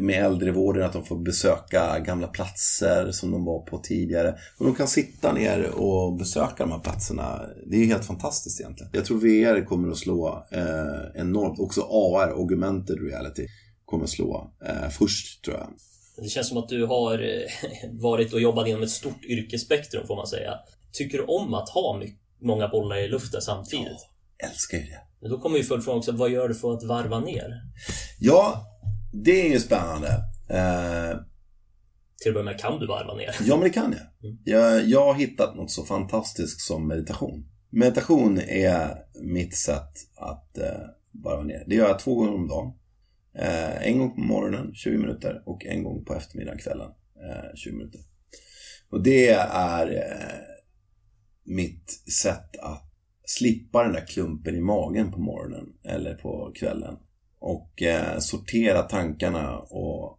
med äldrevården, att de får besöka gamla platser som de var på tidigare. Och de kan sitta ner och besöka de här platserna. Det är ju helt fantastiskt egentligen. Jag tror VR kommer att slå eh, enormt. Också AR, augmented reality, kommer att slå eh, först tror jag. Det känns som att du har eh, varit och jobbat inom ett stort yrkesspektrum får man säga. Tycker du om att ha många bollar i luften samtidigt? Älskar ju det. Men då kommer ju följdfrågan också, vad gör du för att varva ner? Ja, det är ju spännande. Eh, Till att börja med, kan du varva ner? Ja, men det kan jag. jag. Jag har hittat något så fantastiskt som meditation. Meditation är mitt sätt att eh, bara vara ner. Det gör jag två gånger om dagen. Eh, en gång på morgonen, 20 minuter, och en gång på eftermiddagen, kvällen, eh, 20 minuter. Och det är eh, mitt sätt att slippa den där klumpen i magen på morgonen eller på kvällen. Och eh, sortera tankarna och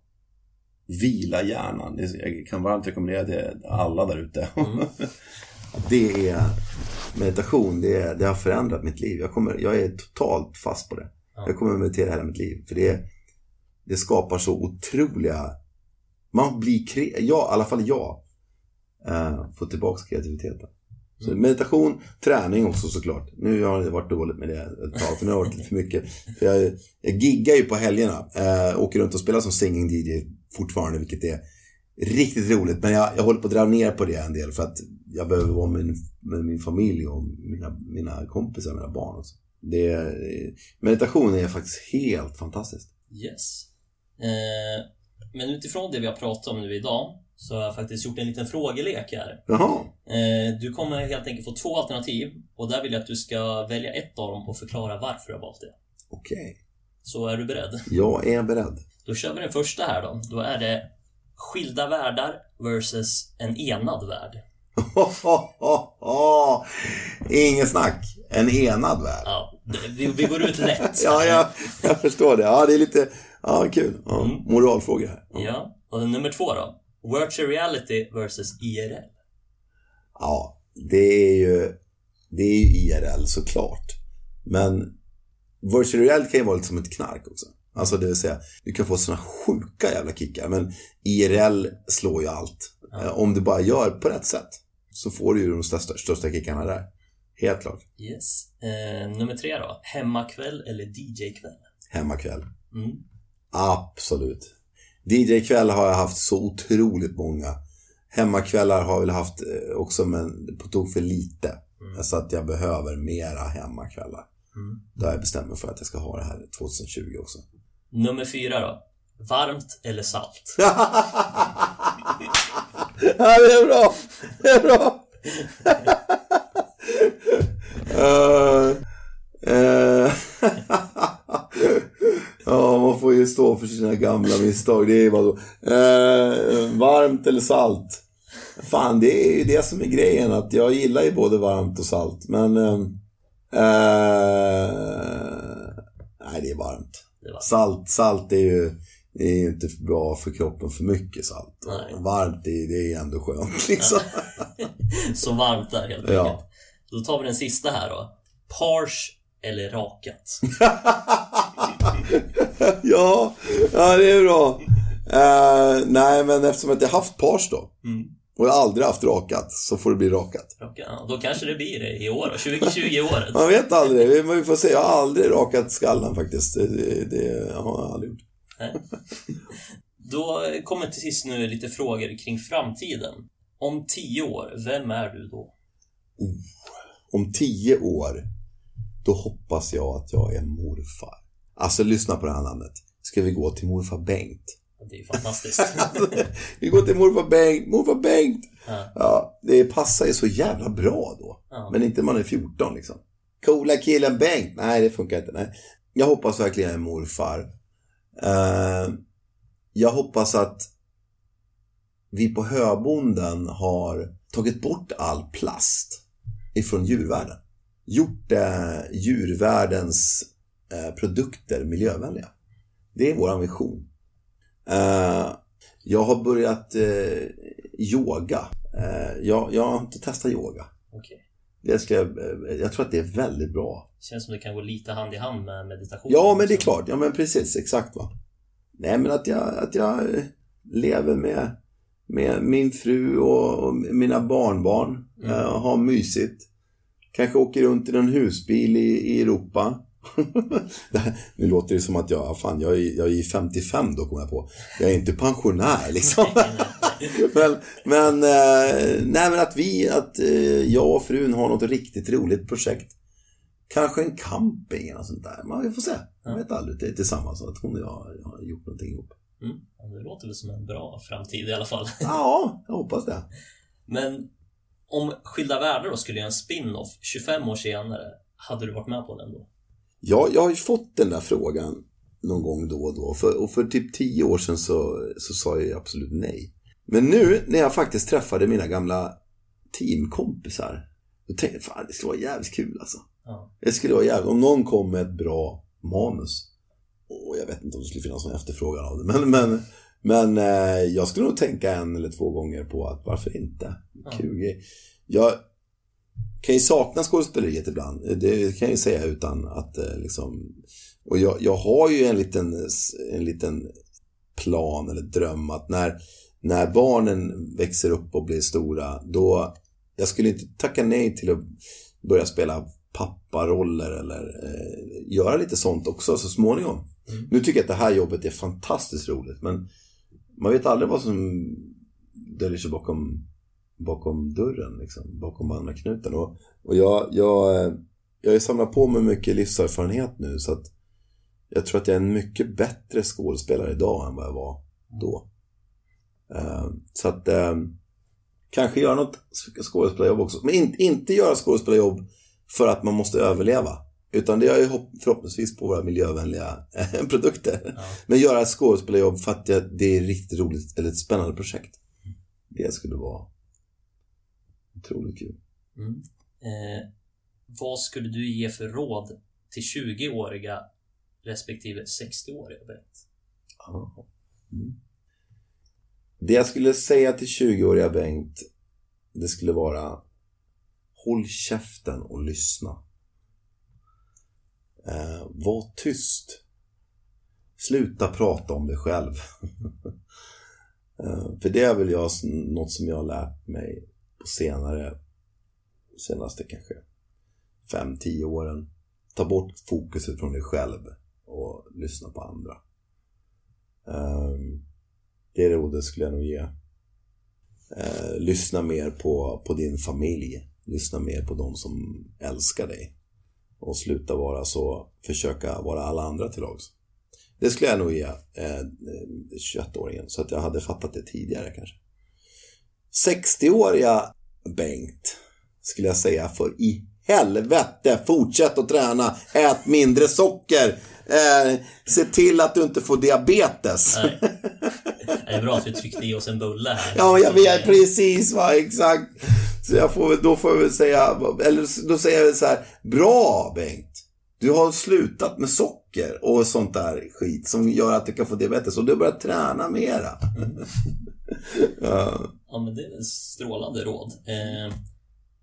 vila hjärnan. Det, jag kan varmt rekommendera till alla där ute. det är meditation, det, är, det har förändrat mitt liv. Jag, kommer, jag är totalt fast på det. Jag kommer att meditera hela mitt liv. För det, det skapar så otroliga... Man blir kre... Jag, i alla fall jag, eh, får tillbaka kreativiteten. Så meditation, träning också såklart. Nu har det varit dåligt med det ett tag, för nu har det varit lite för mycket. För jag, jag giggar ju på helgerna. Eh, åker runt och spelar som singing DJ fortfarande, vilket är riktigt roligt. Men jag, jag håller på att dra ner på det en del för att jag behöver vara med min, med min familj och mina, mina kompisar, mina barn också. Det, meditation är faktiskt helt fantastiskt. Yes. Eh, men utifrån det vi har pratat om nu idag så har jag faktiskt gjort en liten frågelek här. Jaha, Eh, du kommer helt enkelt få två alternativ och där vill jag att du ska välja ett av dem och förklara varför du har valt det. okej. Så är du beredd? Jag är beredd. Då kör vi den första här då. Då är det skilda världar versus en enad värld. Ingen snack. En enad värld. Ja, vi, vi går ut lätt. Ja, ja, jag förstår det. Ja, det är lite ja, kul. Ja, Mm. Moralfråga här. Ja, och nummer två då. Virtual reality versus IRL. Ja, det är ju, det är ju IRL såklart. Men virtual reality kan ju vara lite som ett knark också. Alltså det vill säga, du kan få såna sjuka jävla kickar. Men IRL slår ju allt. Eh, Om du bara gör på rätt sätt så får du ju de största, största kickarna där. Helt klart. Yes. Eh, nummer tre då. Hemmakväll eller DJ-kväll? Hemmakväll. Mm. Absolut. DJ-kväll har jag haft så otroligt många. Hemmakvällar har jag väl haft eh, också, men på tok för lite. Så att jag behöver mera hemmakvällar. Mm. Har jag bestämt mig för att jag ska ha det här 2020 också. Nummer fyra då. Varmt eller salt? ja, det är bra! Det är bra! Eh, eh, ja, man får ju stå för sina gamla misstag. Det är bara så. Eh, varmt eller salt? Fan, det är ju det som är grejen. Att jag gillar ju både varmt och salt. Men... Eh, eh, nej, det är varmt. Det. Salt, salt är ju det är ju inte bra för kroppen för mycket salt. Nej. Varmt, det, är- det är ändå skönt liksom. Så varmt där helt Ja. enkelt. Då tar vi den sista här då. Pars eller rakat? ja, ja, det är bra. Eh, nej, men eftersom att jag haft pars då. Mm. Och jag har aldrig haft rakat, så får det bli rakat. Raka, ja, då kanske det blir det i år då. 2020-året. Man vet aldrig, vi- får se. Jag har aldrig rakat skallen faktiskt. Det, det, har jag aldrig gjort. Då kommer till sist nu lite frågor kring framtiden. Om tio år, vem är du då? Om tio år, då hoppas jag att jag är morfar. Alltså lyssna på det här namnet. Ska vi gå till morfar Bengt? Det är fantastiskt. Vi går till morfar Bengt, morfar Bengt! Ja. Ja, det passar ju så jävla bra då. Ja. Men inte man är 14 liksom. Coola killen Bengt! Nej, det funkar inte. Nej. Jag hoppas verkligen jag är morfar. Eh, jag hoppas att vi på Höbonden har tagit bort all plast ifrån djurvärlden. Gjort eh, djurvärldens produkter miljövänliga. Det är vår vision. Eh, jag har börjat eh, yoga. Eh, jag, jag har inte testat yoga. Okej. Det ska jag, eh, tror att det är väldigt bra. Känns som det kan gå lite hand i hand med meditation. Ja, men det är klart. Ja, men precis. Exakt va. Nej, men att jag, att jag eh, lever med, med min fru och, och mina barnbarn. Mm. Eh, har mysigt. Kanske åker runt i någon husbil i, i Europa. Nu låter det som att jag, fan, jag, är, jag är 55 då kommer jag på. Jag är inte pensionär liksom. men, men, eh, nej, men att vi, att eh, jag och frun har något riktigt roligt projekt. Kanske en camping eller något sånt där. Man vi får se. Man Ja. vet aldrig. Det är tillsammans. Att hon och jag har gjort någonting ihop. Mm. Det låter väl som en bra framtid i alla fall. Ja, jag hoppas det. Men om Skilda Världar då skulle göra en spin-off 25 år senare, hade du varit med på den då? Ja, jag har ju fått den där frågan någon gång då och då. För, och för typ tio år sedan så, så sa jag absolut nej. Men nu när jag faktiskt träffade mina gamla teamkompisar. Då tänkte jag, fan det skulle vara jävligt kul alltså. Ja. Det skulle vara jävligt, om någon kom med ett bra manus. Och jag vet inte om det skulle finnas någon efterfrågan av det. Men, men, men eh, jag skulle nog tänka en eller två gånger på att varför inte? Ja. Kul grej. Jag kan ju sakna skådespeleriet ibland. Det kan jag ju säga utan att eh, liksom... Och jag, jag har ju en liten, en liten plan eller dröm att när, när barnen växer upp och blir stora, då... Jag skulle inte tacka nej till att börja spela papparoller eller eh, göra lite sånt också så småningom. Mm. Nu tycker jag att det här jobbet är fantastiskt roligt men man vet aldrig vad som döljer sig bakom, bakom dörren, liksom, bakom andra knuten. Och, och jag, jag, eh, jag samlat på mig mycket livserfarenhet nu så att jag tror att jag är en mycket bättre skådespelare idag än vad jag var då. Eh, så att eh, kanske göra något skådespelarjobb också. Men in, inte göra skådespelarjobb för att man måste överleva. Utan det är ju hopp- förhoppningsvis på våra miljövänliga produkter. Ja. Men göra ett skådespelarjobb för att jag, det är riktigt roligt, eller ett spännande projekt. Det skulle vara otroligt kul. Mm. Eh, vad skulle du ge för råd till 20-åriga respektive 60-åriga Bengt? Mm. Det jag skulle säga till 20-åriga Bengt, det skulle vara Håll käften och lyssna. Eh, var tyst. Sluta prata om dig själv. eh, för det är väl jag, något som jag har lärt mig senare, senaste kanske 5-10 åren. Ta bort fokuset från dig själv och lyssna på andra. Ehm, det rådet skulle jag nog ge. Eh, lyssna mer på, på din familj. Lyssna mer på de som älskar dig. Och sluta vara så, försöka vara alla andra till lags. Det skulle jag nog ge eh, eh 21-åringen. Så att jag hade fattat det tidigare kanske. 60-åriga Bengt, skulle jag säga för i helvete, fortsätt att träna, ät mindre socker, eh, se till att du inte får diabetes. Nej. Det är bra att vi tryckte i oss en bulle här. Ja, jag vet precis va, exakt. Så jag får, då får jag väl säga, eller då säger jag väl så här, bra Bengt. Du har slutat med socker och sånt där skit som gör att du kan få diabetes och du har börjat träna mera. ja. Ja, men det är ett strålande råd. Eh,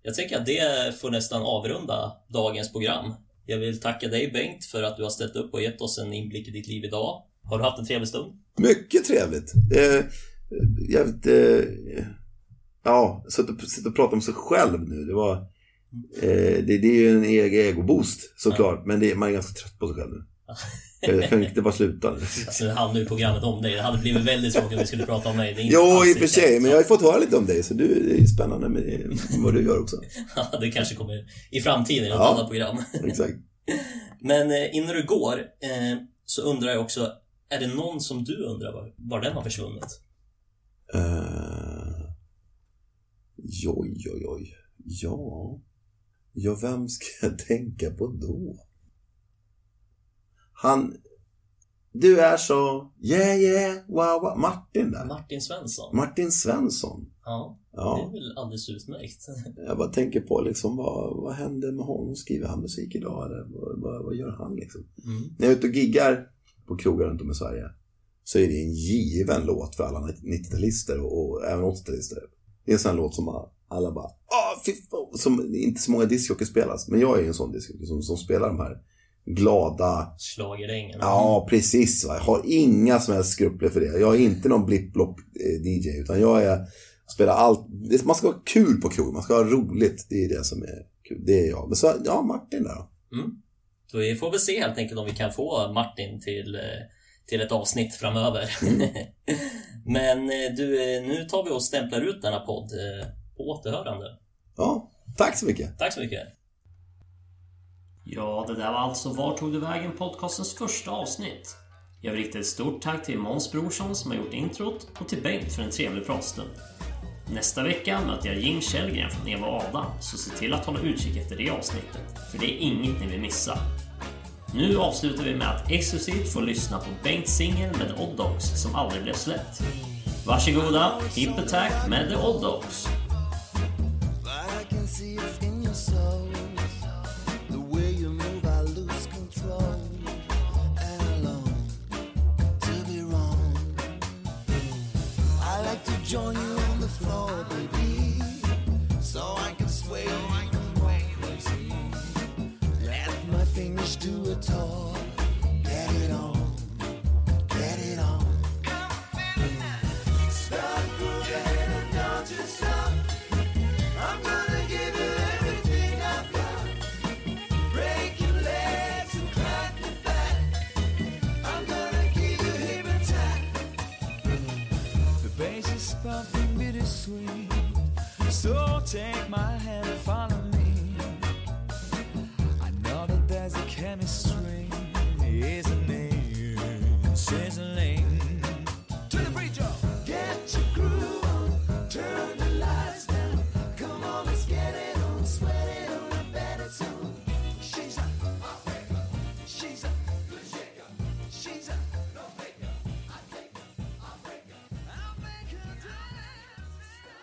jag tänker att det får nästan avrunda dagens program. Jag vill tacka dig Bengt för att du har ställt upp och gett oss en inblick i ditt liv idag. Har du haft en trevlig stund? Mycket trevligt. Eh, jävligt, eh, ja, suttit och, pratat om sig själv nu. Det var, eh, det, det är ju en egen egoboost såklart, men det, man är ganska trött på sig själv nu. Jag kan inte bara sluta nu. Alltså, det handlar ju programmet om dig. Det hade blivit väldigt tråkigt om vi skulle prata om inte Jo, i och för sig, men jag har ju fått höra lite om dig, så du, det är spännande med vad du gör också. Ja, det kanske kommer i framtiden i något Ja. annat program. Exakt. Men eh, innan du går eh, så undrar jag också, är det någon som du undrar var, var den har försvunnit? Uh, oj, oj, oj. Ja. Ja, vem ska jag tänka på då? Han... Du är så... Yeah, yeah, wow, wow. Martin där. Martin Svensson? Martin Svensson. Ja, det är Ja, väl alldeles utmärkt. jag bara tänker på liksom vad, vad händer med honom? Skriver han musik idag eller vad, vad, vad gör han liksom? Mm. När jag är ute och giggar på krogar runt om i Sverige så är det en given låt för alla 90-talister och, och även 80-talister. Det är en sån här låt som bara- alla bara ah, fy fan", som inte så många discjockeys spelas. Men jag är ju en sån discjockey som, som spelar de här glada, Schlagerängen. ja precis va. Jag har inga som helst skrupler för det. Jag är inte någon blipp-blopp eh, DJ utan jag är, spelar allt. Man ska ha kul på krog, man ska ha roligt. Det är det som är kul. Det är jag. Men så, ja Martin där då. Så vi får väl se helt enkelt om vi kan få Martin till, eh, till ett avsnitt framöver. Men eh, du, nu tar vi och stämplar ut denna podd på återhörande. Ja, tack så mycket. Tack så mycket. Ja, det där var alltså Var tog du vägen podcastens första avsnitt. Jag vill rikta ett stort tack till Måns Brorsson som har gjort introt och till Bengt för en trevlig pratstund. Nästa vecka möter jag Jim Källgren från Eva och så se till att hålla utkik efter det avsnittet, för det är inget ni vill missa. Nu avslutar vi med att exklusivt få lyssna på Bengts singel med The Odd Dogs som aldrig blev släppt. Varsågoda, Hip Attack med The Odd Dogs. Do it all. Get it on, get it on. Grooving and don't stop. I'm gonna give everything I've got. Break your legs and crack your back. I'm gonna you. The bass is pumping bittersweet. So take my